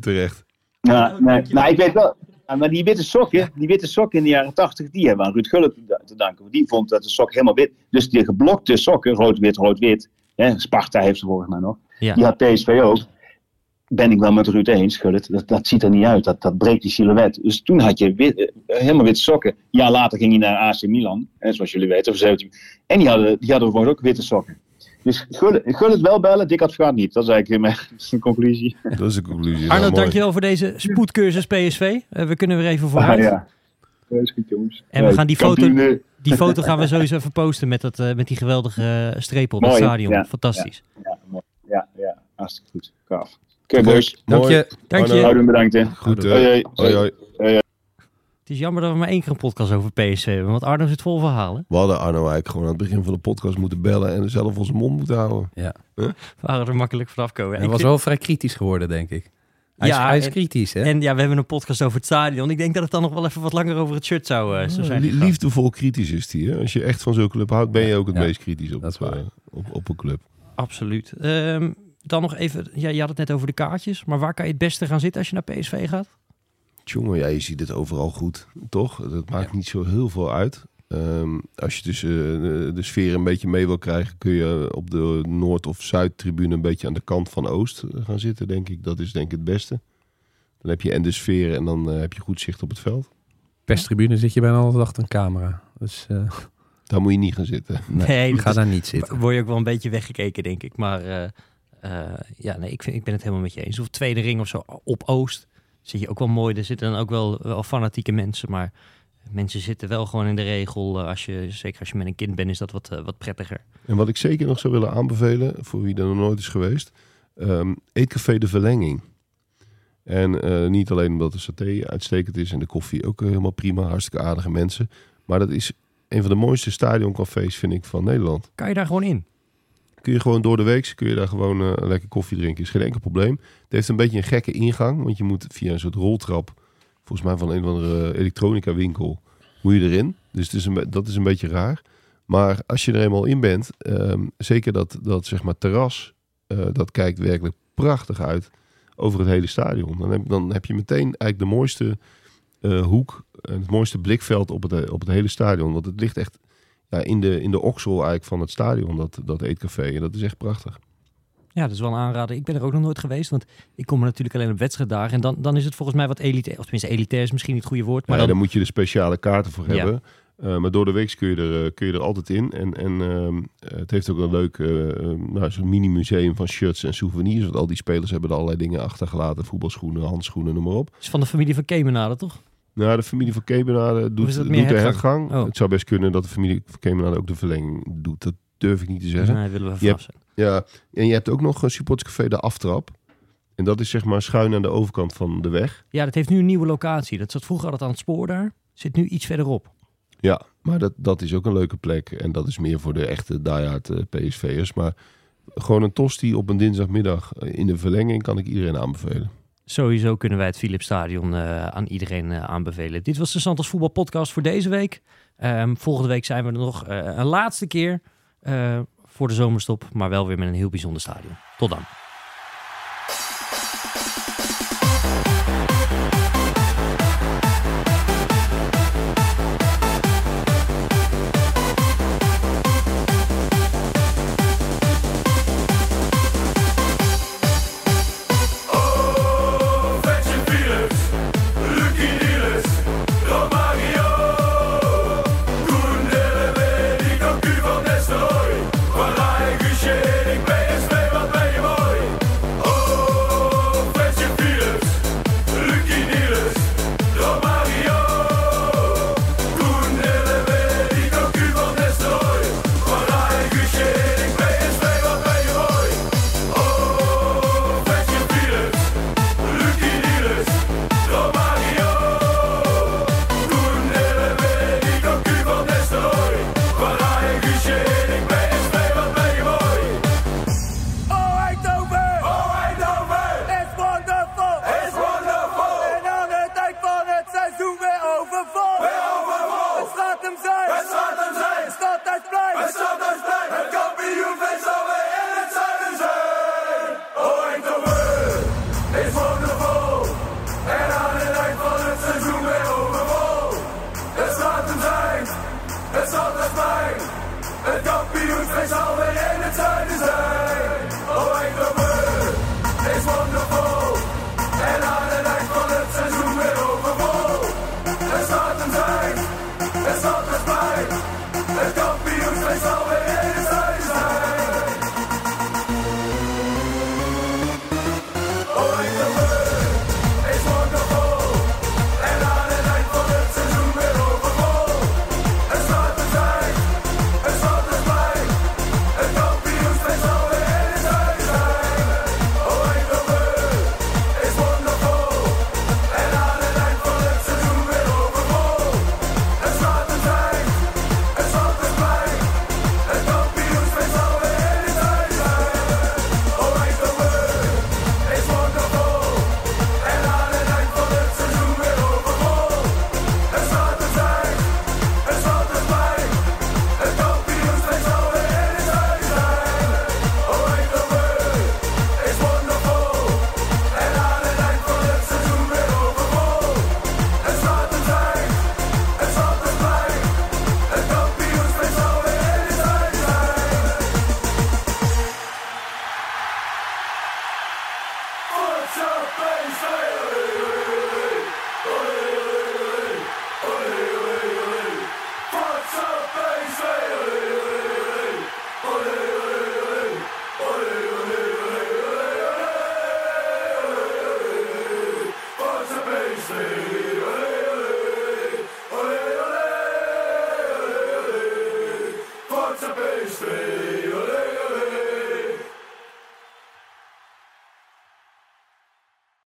terecht. nou, nee, nou, ik weet wel. ja, Maar die witte sokken, die witte sokken in de jaren 80, die hebben we aan Ruud Gullit te da- te danken. Want die vond dat de sok helemaal wit. Dus die geblokte sokken, rood-wit, rood-wit. hè, Sparta heeft ze volgens mij nog. Ja. Die had PSV ook. Ben ik wel met Ruud eens, Gullit. Dat, dat ziet er niet uit. Dat, dat breekt die silhouet. Dus toen had je wit, eh, helemaal witte sokken. Een jaar later ging hij naar AC Milan. Hè, zoals jullie weten. Of 17. En die hadden, die hadden ook witte sokken. Dus Gullit, Gullit wel bellen, Dick Advocaat niet. Dat is eigenlijk mijn, mijn conclusie. Dat is de conclusie. Arno, dankjewel voor deze spoedcursus PSV. Eh, we kunnen weer even Ah, vooruit. ja. Dat is goed, jongens. En we gaan die foto- eh, Die foto gaan we sowieso even posten met, dat, met die geweldige strepen op het stadion. ja, Fantastisch. Ja, mooi. ja, ja, hartstikke goed. Gaaf. Oké, boys. Dank Mooi. je. Dank je. Arno. Houden bedankt, hè. Goed, Hoi, hoi. hoi, hoi. Het is jammer dat we maar één keer een podcast over PSV hebben. Want Arno zit vol verhalen. We hadden Arno eigenlijk gewoon aan het begin van de podcast moeten bellen en zelf onze mond moeten houden. We waren er makkelijk vanaf komen. Hij was vind- wel vrij kritisch geworden, denk ik. Hij, Ja, is, hij is en- kritisch, hè? En ja, we hebben een podcast over het stadion. Ik denk dat het dan nog wel even wat langer over het shirt zou, eh, zou zijn. Gegaan. Liefdevol kritisch is die. Hè? Als je echt van zo'n club houdt, ben je ook het Ja, meest kritisch op, dat is waar. eh, op, op een club. Absoluut. Ehm, dan nog even, ja, je had het net over de kaartjes. Maar waar kan je het beste gaan zitten als je naar PSV gaat? Jongen, ja, je ziet het overal goed, toch? Dat maakt niet zo heel veel uit. Ehm, als je dus eh, de, sfeer een beetje mee wil krijgen, kun je op de Noord- of Zuidtribune een beetje aan de kant van Oost gaan zitten, denk ik. Dat is denk ik het beste. Dan heb je en de sfeer en dan eh, heb je goed zicht op het veld. Perstribune zit je bijna altijd achter een camera. Dus eh, Daar moet je niet gaan zitten. nee, Nee, ga daar niet zitten. Word je ook wel een beetje weggekeken, denk ik. Maar ja, nee, ik, vind, ik ben het helemaal met je eens. Of tweede ring of zo op Oost zit je ook wel mooi. Er zitten dan ook wel, wel fanatieke mensen. Maar mensen zitten wel gewoon in de regel. eh, als je, zeker als je met een kind bent, is dat wat, eh, wat prettiger. En wat ik zeker nog zou willen aanbevelen, voor wie er nog nooit is geweest, ehm Eetcafé De Verlenging. En eh, niet alleen omdat de saté uitstekend is en de koffie ook eh, helemaal prima, hartstikke aardige mensen. Maar dat is een van de mooiste stadioncafés, vind ik, van Nederland. Kan je daar gewoon in? Kun je gewoon door de week, kun je daar gewoon een lekker koffie drinken. Is geen enkel probleem. Het heeft een beetje een gekke ingang, want je moet via een soort roltrap, volgens mij van een of andere elektronica winkel, moet je erin. Dus het is een, dat is een beetje raar. Maar als je er eenmaal in bent, ehm, zeker dat, dat zeg maar terras, eh, dat kijkt werkelijk prachtig uit over het hele stadion. Dan heb, dan heb je meteen eigenlijk de mooiste eh, hoek het mooiste blikveld op het, op het hele stadion. Want het ligt echt ja, in, de, in de oksel eigenlijk van het stadion, dat, dat eetcafé. En dat is echt prachtig. Ja, dat is wel een aanrader. Ik ben er ook nog nooit geweest, want ik kom er natuurlijk alleen op wedstrijddagen. En dan, dan is het volgens mij wat elitair. Of tenminste, elitair is misschien niet het goede woord. Maar Maar dan, daar moet je de speciale kaarten voor Ja. hebben. Eh, maar door de week kun je er, eh, kun je er altijd in. En, en ehm, het heeft ook een leuk eh, nou, zo'n mini-museum van shirts en souvenirs. Want al die spelers hebben er allerlei dingen achtergelaten. Voetbalschoenen, handschoenen, noem maar op. is van de familie van Kemenade, toch? Nou, de familie van Kemenade doet, doet de hertgang. Oh. Het zou best kunnen dat de familie van Kemenade ook de verlenging doet. Dat durf ik niet te zeggen. Nee, willen we. Ja, en je hebt ook nog een supporterscafé De Aftrap. En dat is zeg maar schuin aan de overkant van de weg. Ja, dat heeft nu een nieuwe locatie. Dat zat vroeger altijd aan het spoor daar. Zit nu iets verderop. Ja, maar dat, dat is ook een leuke plek. En dat is meer voor de echte diehard eh, PSV'ers. Maar gewoon een tosti op een dinsdagmiddag eh, in de verlenging kan ik iedereen aanbevelen. Sowieso kunnen wij het Philipsstadion eh aan iedereen eh, aanbevelen. Dit was de Santos Voetbal Podcast voor deze week. Ehm, volgende week zijn we er nog eh, een laatste keer voor de zomerstop. Maar wel weer met een heel bijzonder stadion. Tot dan.